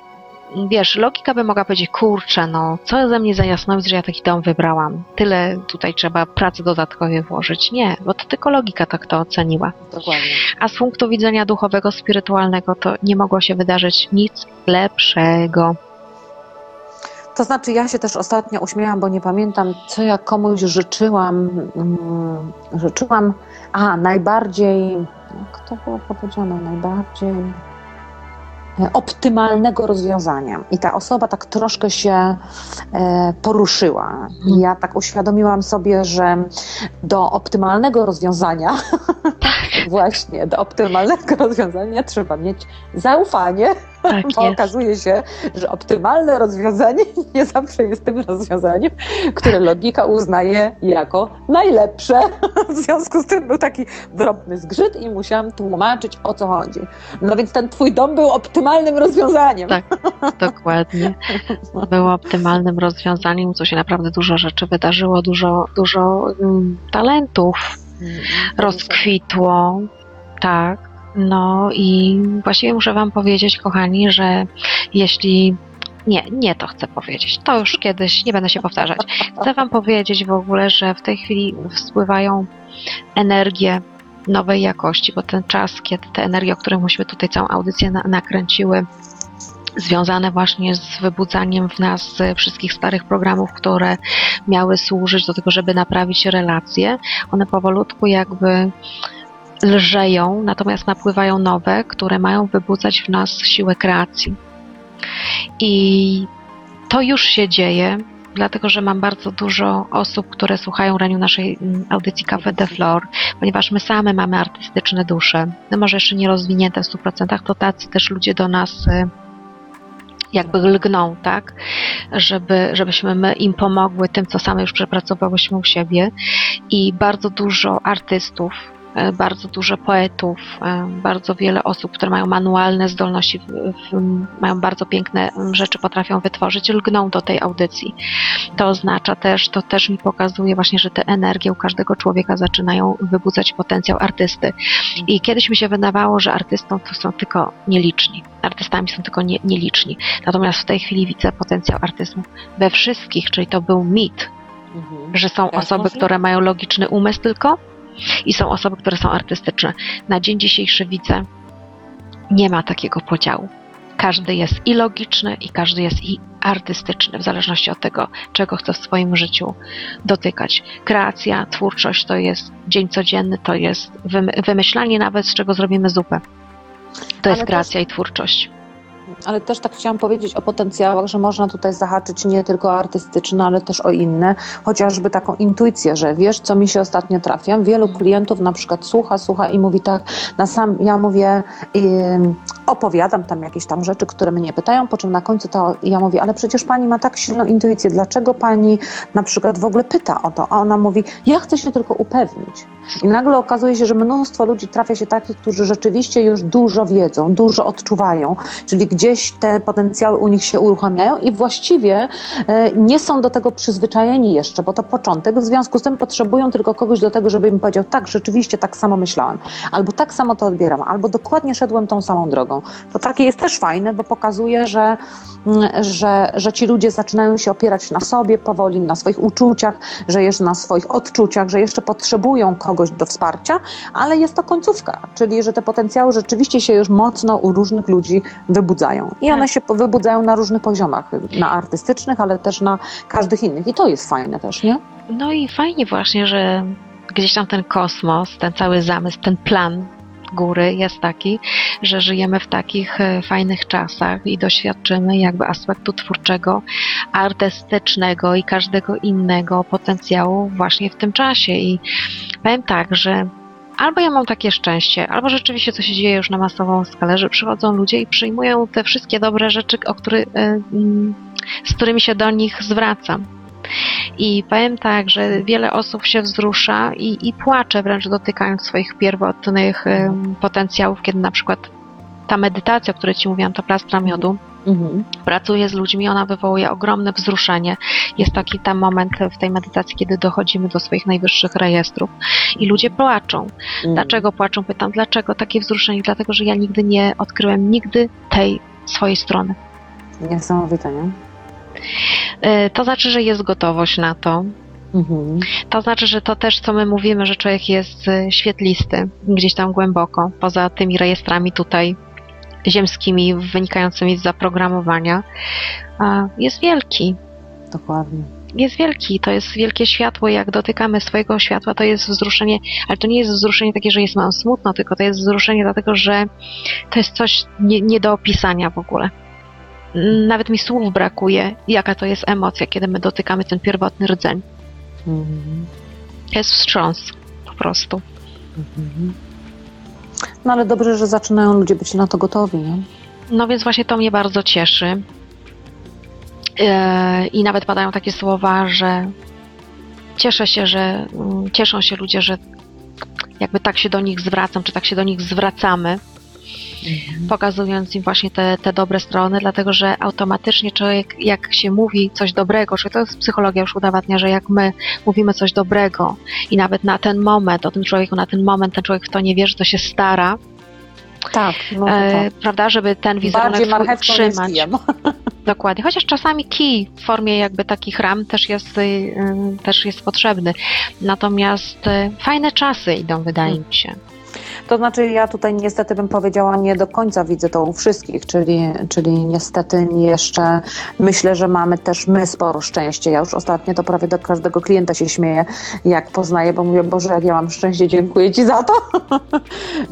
S2: wiesz, logika by mogła powiedzieć, kurczę, no, co ze mnie za jasnowidz, że ja taki dom wybrałam. Tyle tutaj trzeba pracy dodatkowej włożyć. Nie, bo to tylko logika tak to oceniła.
S3: Dokładnie.
S2: A z punktu widzenia duchowego, spirytualnego, to nie mogło się wydarzyć nic lepszego.
S3: To znaczy, ja się też ostatnio uśmiałam, bo nie pamiętam, co ja komuś życzyłam. Mm, życzyłam, a najbardziej, jak to było powiedziane, najbardziej optymalnego rozwiązania. I ta osoba tak troszkę się e, poruszyła. I ja tak uświadomiłam sobie, że do optymalnego rozwiązania, właśnie do optymalnego rozwiązania trzeba mieć zaufanie
S2: Tak
S3: bo
S2: jest.
S3: okazuje się, że optymalne rozwiązanie nie zawsze jest tym rozwiązaniem, które logika uznaje jako najlepsze. W związku z tym był taki drobny zgrzyt i musiałam tłumaczyć o co chodzi. No więc ten twój dom był optymalnym rozwiązaniem.
S2: Tak. Dokładnie. Było optymalnym rozwiązaniem, co się naprawdę dużo rzeczy wydarzyło, dużo, dużo mm, talentów rozkwitło. Tak. No i właściwie muszę Wam powiedzieć, kochani, że jeśli. Nie, nie to chcę powiedzieć. To już kiedyś, nie będę się powtarzać. Chcę Wam powiedzieć w ogóle, że w tej chwili spływają energie nowej jakości, bo ten czas, kiedy te energie, o których myśmy tutaj całą audycję na, nakręciły, związane właśnie z wybudzaniem w nas wszystkich starych programów, które miały służyć do tego, żeby naprawić relacje, one powolutku jakby lżeją, natomiast napływają nowe, które mają wybudzać w nas siłę kreacji. I to już się dzieje, dlatego że mam bardzo dużo osób, które słuchają raniu naszej mm, audycji Cafe de Flor, ponieważ my same mamy artystyczne dusze. No może jeszcze nie rozwinięte w 100%, to tacy też ludzie do nas y, jakby lgną, tak? Żeby, żebyśmy my im pomogły tym, co same już przepracowałyśmy u siebie. I bardzo dużo artystów, bardzo dużo poetów, e, bardzo wiele osób, które mają manualne zdolności, mają bardzo piękne rzeczy, potrafią wytworzyć, lgną do tej audycji. To oznacza też, to też mi pokazuje właśnie, że te energie u każdego człowieka zaczynają wybudzać potencjał artysty. I kiedyś mi się wydawało, że artystą to są tylko nieliczni. Artystami są tylko nie, nieliczni. Natomiast w tej chwili widzę potencjał artyzmu we wszystkich, czyli to był mit,
S3: Mhm.
S2: że są
S3: Tak,
S2: osoby,
S3: może?
S2: które mają logiczny umysł tylko i są osoby, które są artystyczne. Na dzień dzisiejszy widzę, nie ma takiego podziału. Każdy jest i logiczny, i każdy jest i artystyczny, w zależności od tego, czego chce w swoim życiu dotykać. Kreacja, twórczość to jest dzień codzienny, to jest wymy- wymyślanie nawet, z czego zrobimy zupę. To jest
S3: też-
S2: kreacja i twórczość.
S3: Ale też tak chciałam powiedzieć o potencjałach, że można tutaj zahaczyć nie tylko o artystyczne, ale też o inne, chociażby taką intuicję, że wiesz, co mi się ostatnio trafia. Wielu klientów na przykład słucha, słucha i mówi tak, na sam, ja mówię, ym, opowiadam tam jakieś tam rzeczy, które mnie pytają, po czym na końcu to ja mówię, ale przecież pani ma tak silną intuicję, dlaczego pani na przykład w ogóle pyta o to? A ona mówi, ja chcę się tylko upewnić. I nagle okazuje się, że mnóstwo ludzi trafia się takich, którzy rzeczywiście już dużo wiedzą, dużo odczuwają, czyli gdzieś te potencjały u nich się uruchamiają i właściwie e, nie są do tego przyzwyczajeni jeszcze, bo to początek, w związku z tym potrzebują tylko kogoś do tego, żeby im powiedział, tak, rzeczywiście tak samo myślałem, albo tak samo to odbieram, albo dokładnie szedłem tą samą drogą. To takie jest też fajne, bo pokazuje, że, mm, że, że ci ludzie zaczynają się opierać na sobie powoli, na swoich uczuciach, że jeszcze na swoich odczuciach, że jeszcze potrzebują kogoś do wsparcia, ale jest to końcówka, czyli że te potencjały rzeczywiście się już mocno u różnych ludzi wybudzają. I one się wybudzają na różnych poziomach, na artystycznych, ale też na każdych innych. I to jest fajne też, nie?
S2: No i fajnie właśnie, że gdzieś tam ten kosmos, ten cały zamysł, ten plan góry jest taki, że żyjemy w takich e, fajnych czasach i doświadczymy jakby aspektu twórczego, artystycznego i każdego innego potencjału właśnie w tym czasie. I powiem tak, że albo ja mam takie szczęście, albo rzeczywiście to się dzieje już na masową skalę, że przychodzą ludzie i przyjmują te wszystkie dobre rzeczy, o który, e, mm, z którymi się do nich zwracam. I powiem tak, że wiele osób się wzrusza i, i płacze wręcz dotykając swoich pierwotnych em, potencjałów, kiedy na przykład ta medytacja, o której Ci mówiłam, ta plastra miodu,
S3: Mhm.
S2: pracuje z ludźmi, ona wywołuje ogromne wzruszenie. Jest taki tam moment w tej medytacji, kiedy dochodzimy do swoich najwyższych rejestrów i ludzie płaczą. Dlaczego płaczą? Pytam, dlaczego takie wzruszenie? Dlatego, że ja nigdy nie odkryłem nigdy tej swojej strony.
S3: Niesamowite, nie?
S2: E, To znaczy, że jest gotowość na to,
S3: Mhm.
S2: To znaczy, że to też, co my mówimy, że człowiek jest y, świetlisty, gdzieś tam głęboko, poza tymi rejestrami tutaj ziemskimi wynikającymi z zaprogramowania, jest wielki.
S3: Dokładnie.
S2: Jest wielki, to jest wielkie światło. Jak dotykamy swojego światła, to jest wzruszenie, ale to nie jest wzruszenie takie, że jest nam smutno, tylko to jest wzruszenie dlatego, że to jest coś nie, nie do opisania w ogóle. Nawet mi słów brakuje, jaka to jest emocja, kiedy my dotykamy ten pierwotny rdzeń.
S3: Mhm.
S2: Jest wstrząs po prostu.
S3: Mhm. No ale dobrze, że zaczynają ludzie być na to gotowi, nie?
S2: No więc właśnie to mnie bardzo cieszy. E, I nawet padają takie słowa, że cieszę się, że mm, cieszą się ludzie, że jakby tak się do nich zwracam, czy tak się do nich zwracamy, pokazując im właśnie te, te dobre strony, dlatego że automatycznie człowiek, jak się mówi coś dobrego, czy to jest psychologia już udowadnia, że jak my mówimy coś dobrego i nawet na ten moment, o tym człowieku, na ten moment ten człowiek w to nie wierzy, to się stara,
S3: Tak, no tak.
S2: prawda, żeby ten wizerunek
S3: Bardziej
S2: swój utrzymać. Dokładnie, chociaż czasami kij w formie jakby takich ram też jest, y, y, też jest potrzebny. Natomiast y, fajne czasy idą, wydaje mi się.
S3: To znaczy ja tutaj niestety bym powiedziała, nie do końca widzę to u wszystkich, czyli, czyli niestety jeszcze myślę, że mamy też my sporo szczęścia. Ja już ostatnio to prawie do każdego klienta się śmieję, jak poznaję, bo mówię, Boże, jak ja mam szczęście, dziękuję Ci za to.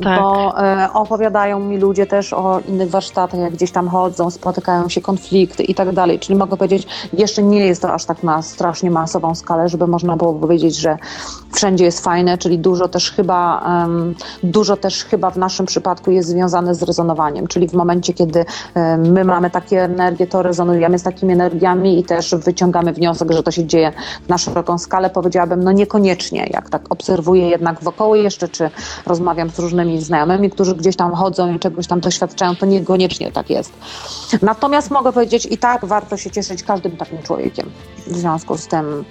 S2: Tak.
S3: Bo e, opowiadają mi ludzie też o innych warsztatach, jak gdzieś tam chodzą, spotykają się konflikty i tak dalej. Czyli mogę powiedzieć, jeszcze nie jest to aż tak na strasznie masową skalę, żeby można było powiedzieć, że wszędzie jest fajne, czyli dużo też chyba, em, dużo też chyba w naszym przypadku jest związane z rezonowaniem, czyli w momencie, kiedy em, my mamy takie energie, to rezonujemy z takimi energiami i też wyciągamy wniosek, że to się dzieje na szeroką skalę, powiedziałabym, no niekoniecznie, jak tak obserwuję jednak wokoło jeszcze, czy rozmawiam z różnymi znajomymi, którzy gdzieś tam chodzą i czegoś tam doświadczają, to niekoniecznie tak jest. Natomiast mogę powiedzieć i tak warto się cieszyć każdym takim człowiekiem. W związku z tym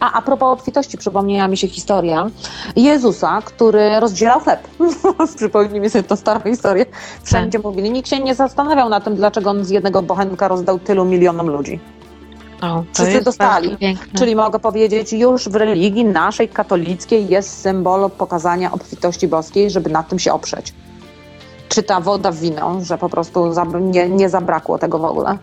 S3: a, a propos obfitości, przypomniała mi się historia Jezusa, który rozdzielał chleb. Przypomnij mi sobie tą starą historię. Wszędzie mówili, nikt się nie zastanawiał na tym, dlaczego on z jednego bochenka rozdał tylu milionom ludzi.
S2: O,
S3: Wszyscy dostali. Czyli mogę powiedzieć, już w religii naszej katolickiej jest symbol pokazania obfitości boskiej, żeby na tym się oprzeć. Czy ta woda w wino, że po prostu nie, nie zabrakło tego w ogóle.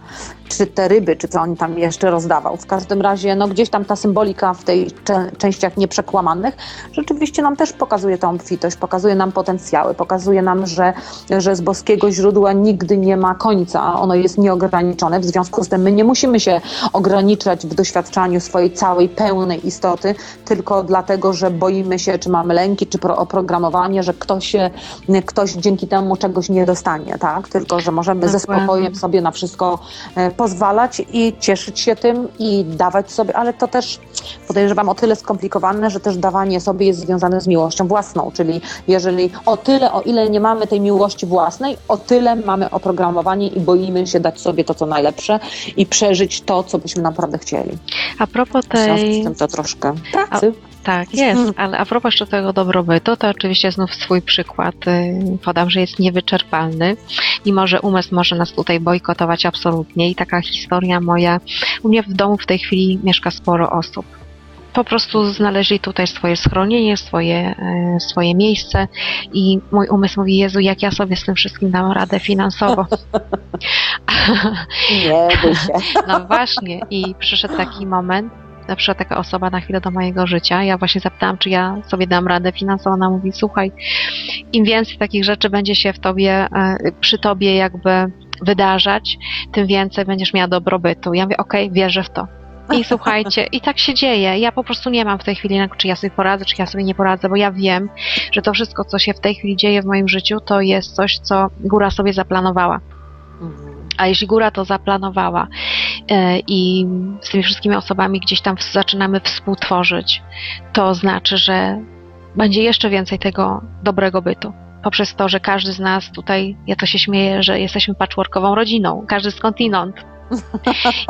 S3: Czy te ryby, czy co on tam jeszcze rozdawał. W każdym razie, no gdzieś tam ta symbolika w tej cze- częściach nieprzekłamanych rzeczywiście nam też pokazuje tą obfitość, pokazuje nam potencjały, pokazuje nam, że, że z boskiego źródła nigdy nie ma końca, ono jest nieograniczone. W związku z tym my nie musimy się ograniczać w doświadczaniu swojej całej pełnej istoty, tylko dlatego, że boimy się, czy mamy lęki, czy pro, oprogramowanie, że ktoś, się, ktoś dzięki temu czegoś nie dostanie, tak? Tylko, że możemy ze spokojem sobie na wszystko e, pozwalać i cieszyć się tym i dawać sobie, ale to też podejrzewam o tyle skomplikowane, że też dawanie sobie jest związane z miłością własną, czyli jeżeli o tyle, o ile nie mamy tej miłości własnej, o tyle mamy oprogramowanie i boimy się dać sobie to, co najlepsze i przeżyć to, co byśmy naprawdę chcieli.
S2: A propos
S3: W związku
S2: tej...
S3: z tym to troszkę pracy.
S2: Tak, jest, ale a propos jeszcze tego dobrobytu, to oczywiście znów swój przykład y, podam, że jest niewyczerpalny, mimo że umysł może nas tutaj bojkotować absolutnie i taka historia moja, u mnie w domu w tej chwili mieszka sporo osób. Po prostu znaleźli tutaj swoje schronienie, swoje, y, swoje miejsce i mój umysł mówi, Jezu, jak ja sobie z tym wszystkim dam radę finansowo.
S3: Nie się.
S2: No właśnie i przyszedł taki moment, na przykład taka osoba na chwilę do mojego życia, ja właśnie zapytałam, czy ja sobie dam radę finansowo, ona mówi, słuchaj, im więcej takich rzeczy będzie się w tobie, e, przy tobie jakby wydarzać, tym więcej będziesz miała dobrobytu. Ja mówię, okej, wierzę w to. I słuchajcie, i tak się dzieje. Ja po prostu nie mam w tej chwili, czy ja sobie poradzę, czy ja sobie nie poradzę, bo ja wiem, że to wszystko, co się w tej chwili dzieje w moim życiu, to jest coś, co góra sobie zaplanowała.
S3: Mhm.
S2: A jeśli góra to zaplanowała e, i z tymi wszystkimi osobami gdzieś tam zaczynamy współtworzyć, to znaczy, że będzie jeszcze więcej tego dobrego bytu. Poprzez to, że każdy z nas tutaj, ja to się śmieję, że jesteśmy patchworkową rodziną, każdy skądinąd.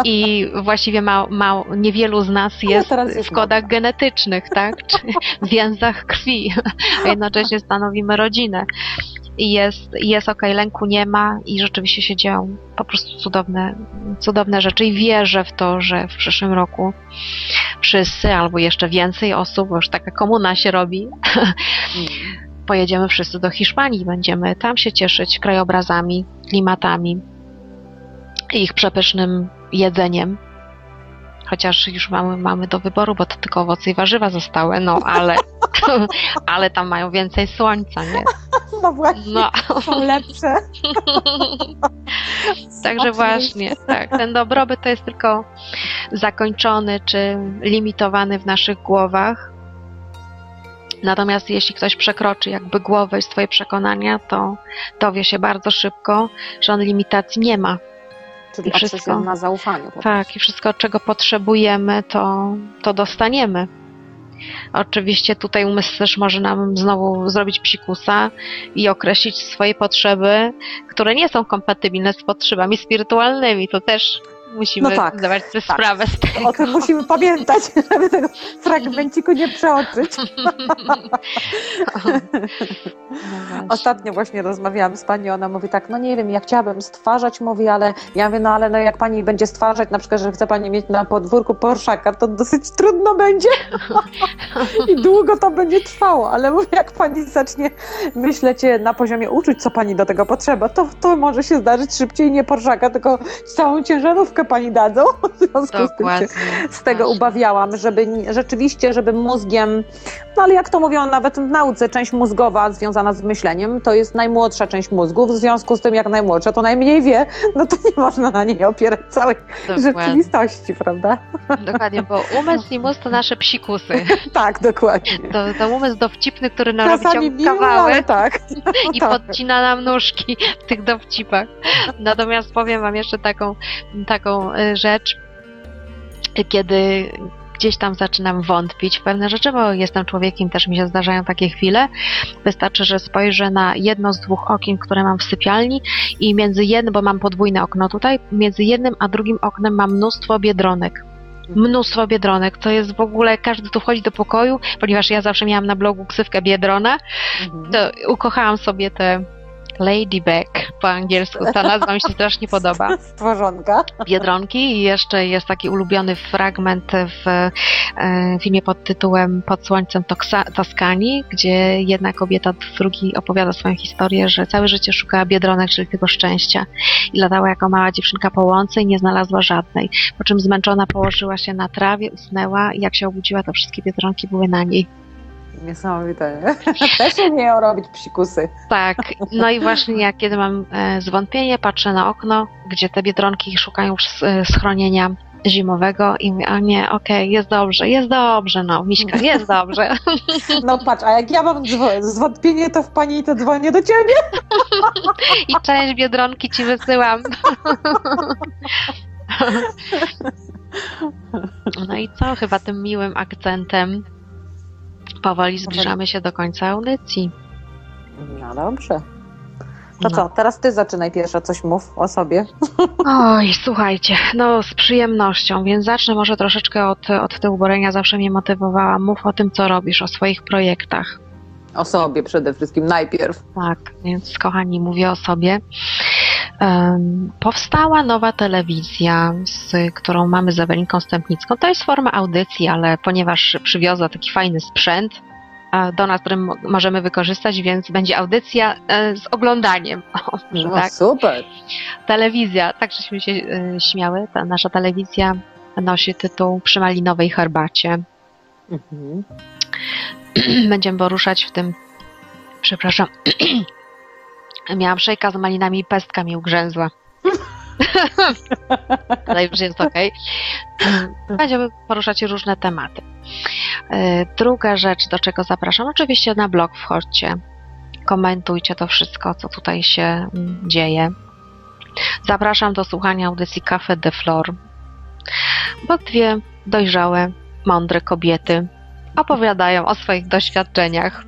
S2: I właściwie ma, ma, niewielu z nas jest w kodach genetycznych, tak? Czy w więzach krwi, a jednocześnie stanowimy rodzinę. I jest, jest okej, lęku nie ma i rzeczywiście się dzieją po prostu cudowne, cudowne rzeczy i wierzę w to, że w przyszłym roku wszyscy albo jeszcze więcej osób, bo już taka komuna się robi, pojedziemy wszyscy do Hiszpanii, będziemy tam się cieszyć krajobrazami, klimatami, ich przepysznym jedzeniem. Chociaż już mamy, mamy do wyboru, bo to tylko owoce i warzywa zostały, no ale, ale tam mają więcej słońca, nie?
S3: No właśnie,
S2: No,
S3: są lepsze.
S2: także właśnie, tak. Ten dobrobyt to jest tylko zakończony czy limitowany w naszych głowach. Natomiast jeśli ktoś przekroczy jakby głowę i swoje przekonania, to dowie się bardzo szybko, że on limitacji nie ma.
S3: Czyli
S2: wszystko.
S3: na zaufaniu.
S2: Tak, i wszystko, czego potrzebujemy, to, to dostaniemy. Oczywiście tutaj umysł też może nam znowu zrobić psikusa i określić swoje potrzeby, które nie są kompatybilne z potrzebami spirytualnymi. To też Musimy
S3: No tak,
S2: zdawać sobie
S3: tak.
S2: sprawę z tego.
S3: O tym musimy pamiętać, żeby tego fragmenciku nie przeoczyć.
S2: No.
S3: Ostatnio właśnie rozmawiałam z pani, ona mówi tak, no nie wiem, ja chciałabym stwarzać, mówi, ale ja mówię, no ale no jak pani będzie stwarzać, na przykład, że chce pani mieć na podwórku Porszaka, to dosyć trudno będzie i długo to będzie trwało, ale mówię, jak pani zacznie myśleć na poziomie uczuć, co pani do tego potrzeba, to, to może się zdarzyć szybciej nie Porszaka, tylko całą ciężarówkę pani dadzą. W związku z tym się z tego
S2: Właśnie.
S3: ubawiałam, żeby rzeczywiście, żeby mózgiem, no ale jak to mówią nawet w nauce, część mózgowa związana z myśleniem, to jest najmłodsza część mózgu, w związku z tym jak najmłodsza, to najmniej wie, no to nie można na niej opierać całej
S2: Dokładnie.
S3: rzeczywistości, prawda?
S2: Dokładnie, bo umysł i mózg to nasze psikusy.
S3: Tak, dokładnie.
S2: To, to umysł dowcipny, który nam robi
S3: Czasami ale tak.
S2: i
S3: tak.
S2: podcina nam nóżki w tych dowcipach. Natomiast powiem wam jeszcze taką, taką y, rzecz, kiedy gdzieś tam zaczynam wątpić w pewne rzeczy, bo jestem człowiekiem, też mi się zdarzają takie chwile. Wystarczy, że spojrzę na jedno z dwóch okien, które mam w sypialni i między jednym, bo mam podwójne okno tutaj, między jednym a drugim oknem mam mnóstwo biedronek. Mnóstwo biedronek, to jest w ogóle, każdy tu wchodzi do pokoju, ponieważ ja zawsze miałam na blogu ksywkę Biedrona,
S3: Mhm.
S2: to ukochałam sobie te Ladybug po angielsku. Ta nazwa mi się strasznie podoba.
S3: Stworzonka.
S2: Biedronki i jeszcze jest taki ulubiony fragment w e, filmie pod tytułem Pod słońcem Toskanii, gdzie jedna kobieta drugi opowiada swoją historię, że całe życie szukała biedronek, czyli tego szczęścia i latała jako mała dziewczynka po łące i nie znalazła żadnej. Po czym zmęczona położyła się na trawie, usnęła i jak się obudziła, to wszystkie biedronki były na niej.
S3: Niesamowite, nie? Też umieją robić psikusy.
S2: Tak, no i właśnie jak kiedy mam e, zwątpienie, patrzę na okno, gdzie te biedronki szukają s- e, schronienia zimowego i mówię, a nie, okej, jest dobrze, jest dobrze, no, Miśka, jest dobrze.
S3: No patrz, a jak ja mam zwątpienie, to w pani to dzwonię do ciebie.
S2: I część biedronki ci wysyłam. No i co, chyba tym miłym akcentem powoli zbliżamy się do końca audycji.
S3: No dobrze. To
S2: No.
S3: co, teraz ty zaczynaj pierwsza coś mów o sobie.
S2: Oj, słuchajcie, no z przyjemnością, więc zacznę może troszeczkę od, od tyłu, bo Renia zawsze mnie motywowała. Mów o tym, co robisz, o swoich projektach.
S3: O sobie przede wszystkim najpierw.
S2: Tak, więc kochani, mówię o sobie. Powstała nowa telewizja, z którą mamy z Ewelinką Stępnicką. To jest forma audycji, ale ponieważ przywiozła taki fajny sprzęt e, do nas, który mo- możemy wykorzystać, więc będzie audycja e, z oglądaniem. O,
S3: No
S2: tak.
S3: super.
S2: Telewizja, tak żeśmy się y, śmiały, ta nasza telewizja nosi tytuł Przy malinowej herbacie.
S3: Mhm.
S2: Będziemy poruszać w tym, przepraszam, miałam szejka z malinami i pestka mi ugrzęzła. Ale już jest okej. Będziemy poruszać różne tematy. Y, Druga rzecz, do czego zapraszam, oczywiście na blog wchodźcie, komentujcie to wszystko, co tutaj się mm, dzieje. Zapraszam do słuchania audycji Cafe de Flor, bo dwie dojrzałe, mądre kobiety opowiadają o swoich doświadczeniach.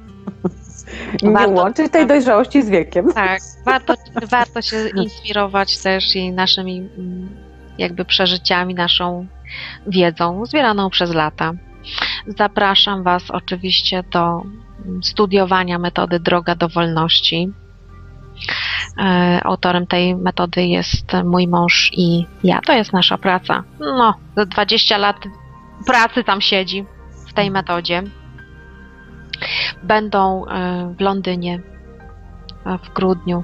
S3: Nie
S2: Warto-
S3: łączyć tej dojrzałości z wiekiem.
S2: Tak, warto, warto się inspirować też i naszymi mm, jakby przeżyciami, naszą wiedzą zbieraną przez lata. Zapraszam Was oczywiście do mm, studiowania metody Droga do Wolności. E, Autorem tej metody jest mój mąż i ja. To jest nasza praca. No, za 20 lat pracy tam siedzi w tej metodzie. Będą e, w Londynie e, w grudniu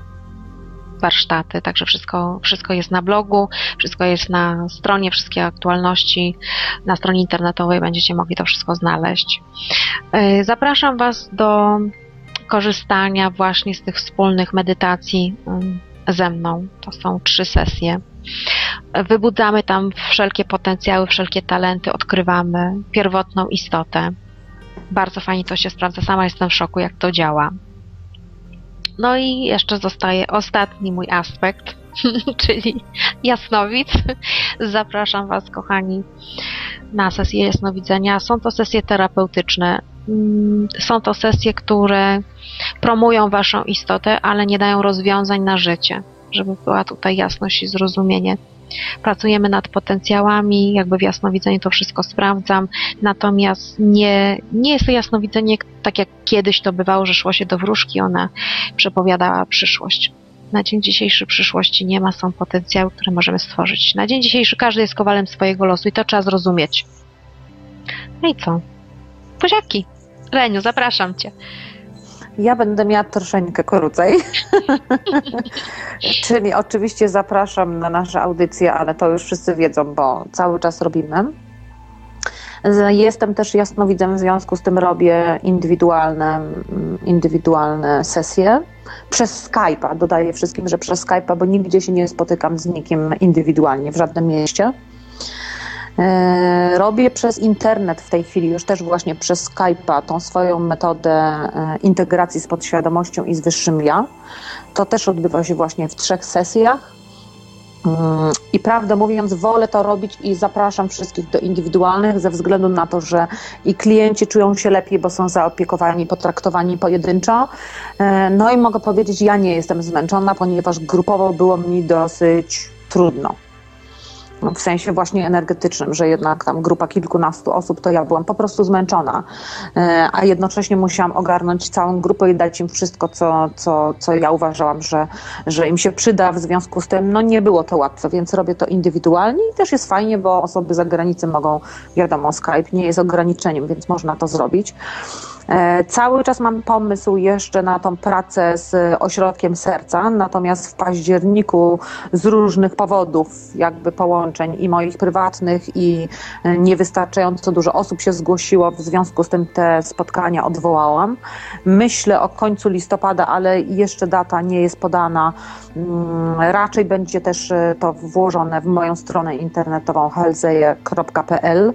S2: warsztaty, także wszystko, wszystko jest na blogu, wszystko jest na stronie, wszystkie aktualności na stronie internetowej będziecie mogli to wszystko znaleźć. E, Zapraszam Was do korzystania właśnie z tych wspólnych medytacji ze mną. To są trzy sesje. Wybudzamy tam wszelkie potencjały, wszelkie talenty, odkrywamy pierwotną istotę. Bardzo fajnie to się sprawdza. Sama jestem w szoku, jak to działa. No i jeszcze zostaje ostatni mój aspekt, czyli jasnowic. Zapraszam Was, kochani, na sesje jasnowidzenia. Są to sesje terapeutyczne. Mm, Są to sesje, które promują Waszą istotę, ale nie dają rozwiązań na życie, żeby była tutaj jasność i zrozumienie. Pracujemy nad potencjałami, jakby w jasnowidzeniu to wszystko sprawdzam, natomiast nie, nie jest to jasnowidzenie tak jak kiedyś to bywało, że szło się do wróżki, ona przepowiadała przyszłość. Na dzień dzisiejszy przyszłości nie ma, są potencjały, które możemy stworzyć. Na dzień dzisiejszy każdy jest kowalem swojego losu i to trzeba zrozumieć. No i co? Poziaki. Leniu, zapraszam Cię.
S3: Ja będę miała troszeczkę krócej. Czyli oczywiście zapraszam na nasze audycje, ale to już wszyscy wiedzą, bo cały czas robimy. Jestem też jasnowidzem, w związku z tym robię indywidualne, indywidualne sesje przez Skype'a. Dodaję wszystkim, że przez Skype'a, bo nigdzie się nie spotykam z nikim indywidualnie, w żadnym mieście. E, robię przez internet w tej chwili, już też właśnie przez Skype'a, tą swoją metodę e, integracji z podświadomością i z wyższym ja. To też odbywa się właśnie w trzech sesjach. Mm, I prawdę mówiąc, wolę to robić i zapraszam wszystkich do indywidualnych ze względu na to, że i klienci czują się lepiej, bo są zaopiekowani, potraktowani pojedynczo. E, no i mogę powiedzieć, ja nie jestem zmęczona, ponieważ grupowo było mi dosyć trudno w sensie właśnie energetycznym, że jednak tam grupa kilkunastu osób, to ja byłam po prostu zmęczona, e, a jednocześnie musiałam ogarnąć całą grupę i dać im wszystko, co, co, co ja uważałam, że, że im się przyda, w związku z tym no nie było to łatwe, więc robię to indywidualnie i też jest fajnie, bo osoby za granicą mogą, wiadomo, Skype nie jest ograniczeniem, więc można to zrobić. E, cały czas mam pomysł jeszcze na tą pracę z ośrodkiem serca, natomiast w październiku z różnych powodów, jakby połączeń i moich prywatnych, i e, niewystarczająco dużo osób się zgłosiło, w związku z tym te spotkania odwołałam. Myślę o końcu listopada, ale jeszcze data nie jest podana. Mm, raczej będzie też e, to włożone w moją stronę internetową helzeje.pl.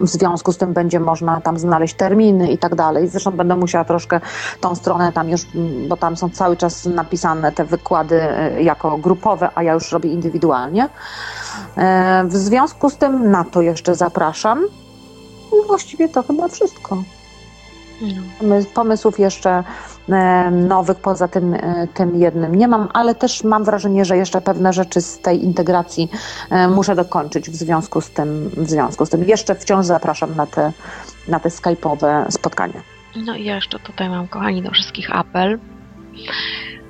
S3: W związku z tym będzie można tam znaleźć terminy i tak dalej. Zresztą będę musiała troszkę tą stronę tam już, bo tam są cały czas napisane te wykłady e, jako grupowe, a ja już robię indywidualnie. E, w związku z tym na to jeszcze zapraszam. I właściwie to chyba wszystko. No. Pomysłów jeszcze e, nowych poza tym, e, tym jednym nie mam, ale też mam wrażenie, że jeszcze pewne rzeczy z tej integracji e, muszę dokończyć w związku z tym. W związku z tym jeszcze wciąż zapraszam na te, na te skype'owe spotkania.
S2: No i jeszcze tutaj mam, kochani, do wszystkich apel,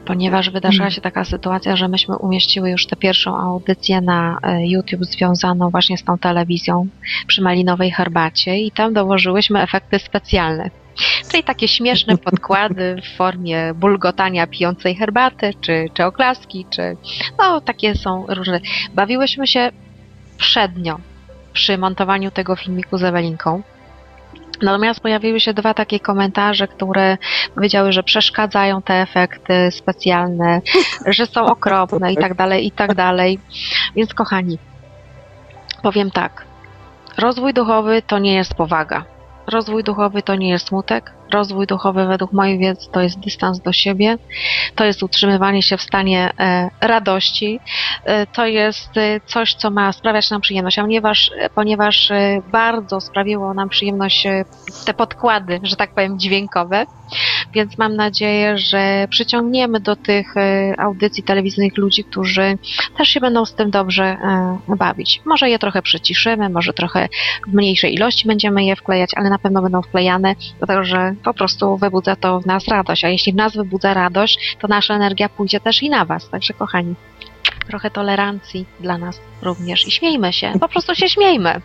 S2: ponieważ wydarzyła się taka sytuacja, że myśmy umieściły już tę pierwszą audycję na YouTube związaną właśnie z tą telewizją przy malinowej herbacie i tam dołożyłyśmy efekty specjalne. Czyli takie śmieszne podkłady w formie bulgotania pijącej herbaty, czy, czy oklaski, czy no takie są różne. Bawiłyśmy się przednio przy montowaniu tego filmiku z Ewelinką. Natomiast pojawiły się dwa takie komentarze, które powiedziały, że przeszkadzają te efekty specjalne, że są okropne i tak dalej, i tak dalej. Więc kochani, powiem tak. Rozwój duchowy to nie jest powaga rozwój duchowy to nie jest smutek. Rozwój duchowy według mojej wiedzy to jest dystans do siebie, to jest utrzymywanie się w stanie e, radości, e, to jest e, coś, co ma sprawiać nam przyjemność, a ponieważ, ponieważ bardzo sprawiło nam przyjemność te podkłady, że tak powiem, dźwiękowe, więc mam nadzieję, że przyciągniemy do tych audycji telewizyjnych ludzi, którzy też się będą z tym dobrze bawić. Może je trochę przyciszymy, może trochę w mniejszej ilości będziemy je wklejać, ale na pewno będą wklejane, dlatego że po prostu wybudza to w nas radość. A jeśli w nas wybudza radość, to nasza energia pójdzie też i na Was. Także kochani, trochę tolerancji dla nas również i śmiejmy się. Po prostu się śmiejmy.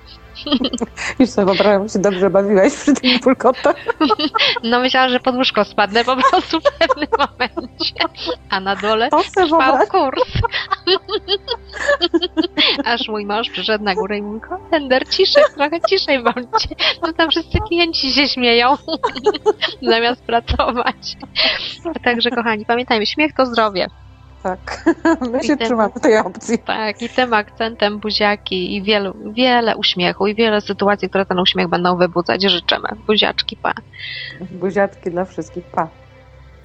S3: Już sobie wyobrażam, się dobrze bawiłeś przy tym pulkotach.
S2: No myślałam, że pod łóżko spadnę po prostu w pewnym momencie. A na dole trwał kurs. Aż mój mąż przyszedł na górę i mówi, Kolender, ciszej, trochę ciszej bądźcie. No tam wszyscy klienci się śmieją, zamiast pracować. Także kochani, pamiętajmy, śmiech to zdrowie.
S3: Tak, my się tym, trzymamy tej opcji.
S2: Tak, i tym akcentem buziaki i wielu, wiele uśmiechu i wiele sytuacji, które ten uśmiech będą wybudzać. Życzymy. Buziaczki, pa.
S3: Buziaczki dla wszystkich, pa.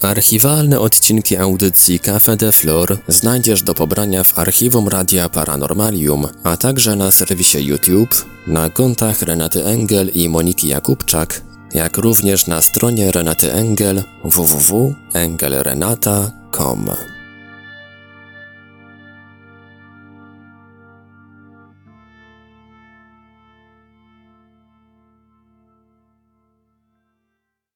S1: Archiwalne odcinki audycji Cafe de Flor znajdziesz do pobrania w archiwum Radia Paranormalium, a także na serwisie YouTube, na kontach Renaty Engel i Moniki Jakubczak, jak również na stronie Renaty Engel www.engelrenata.com.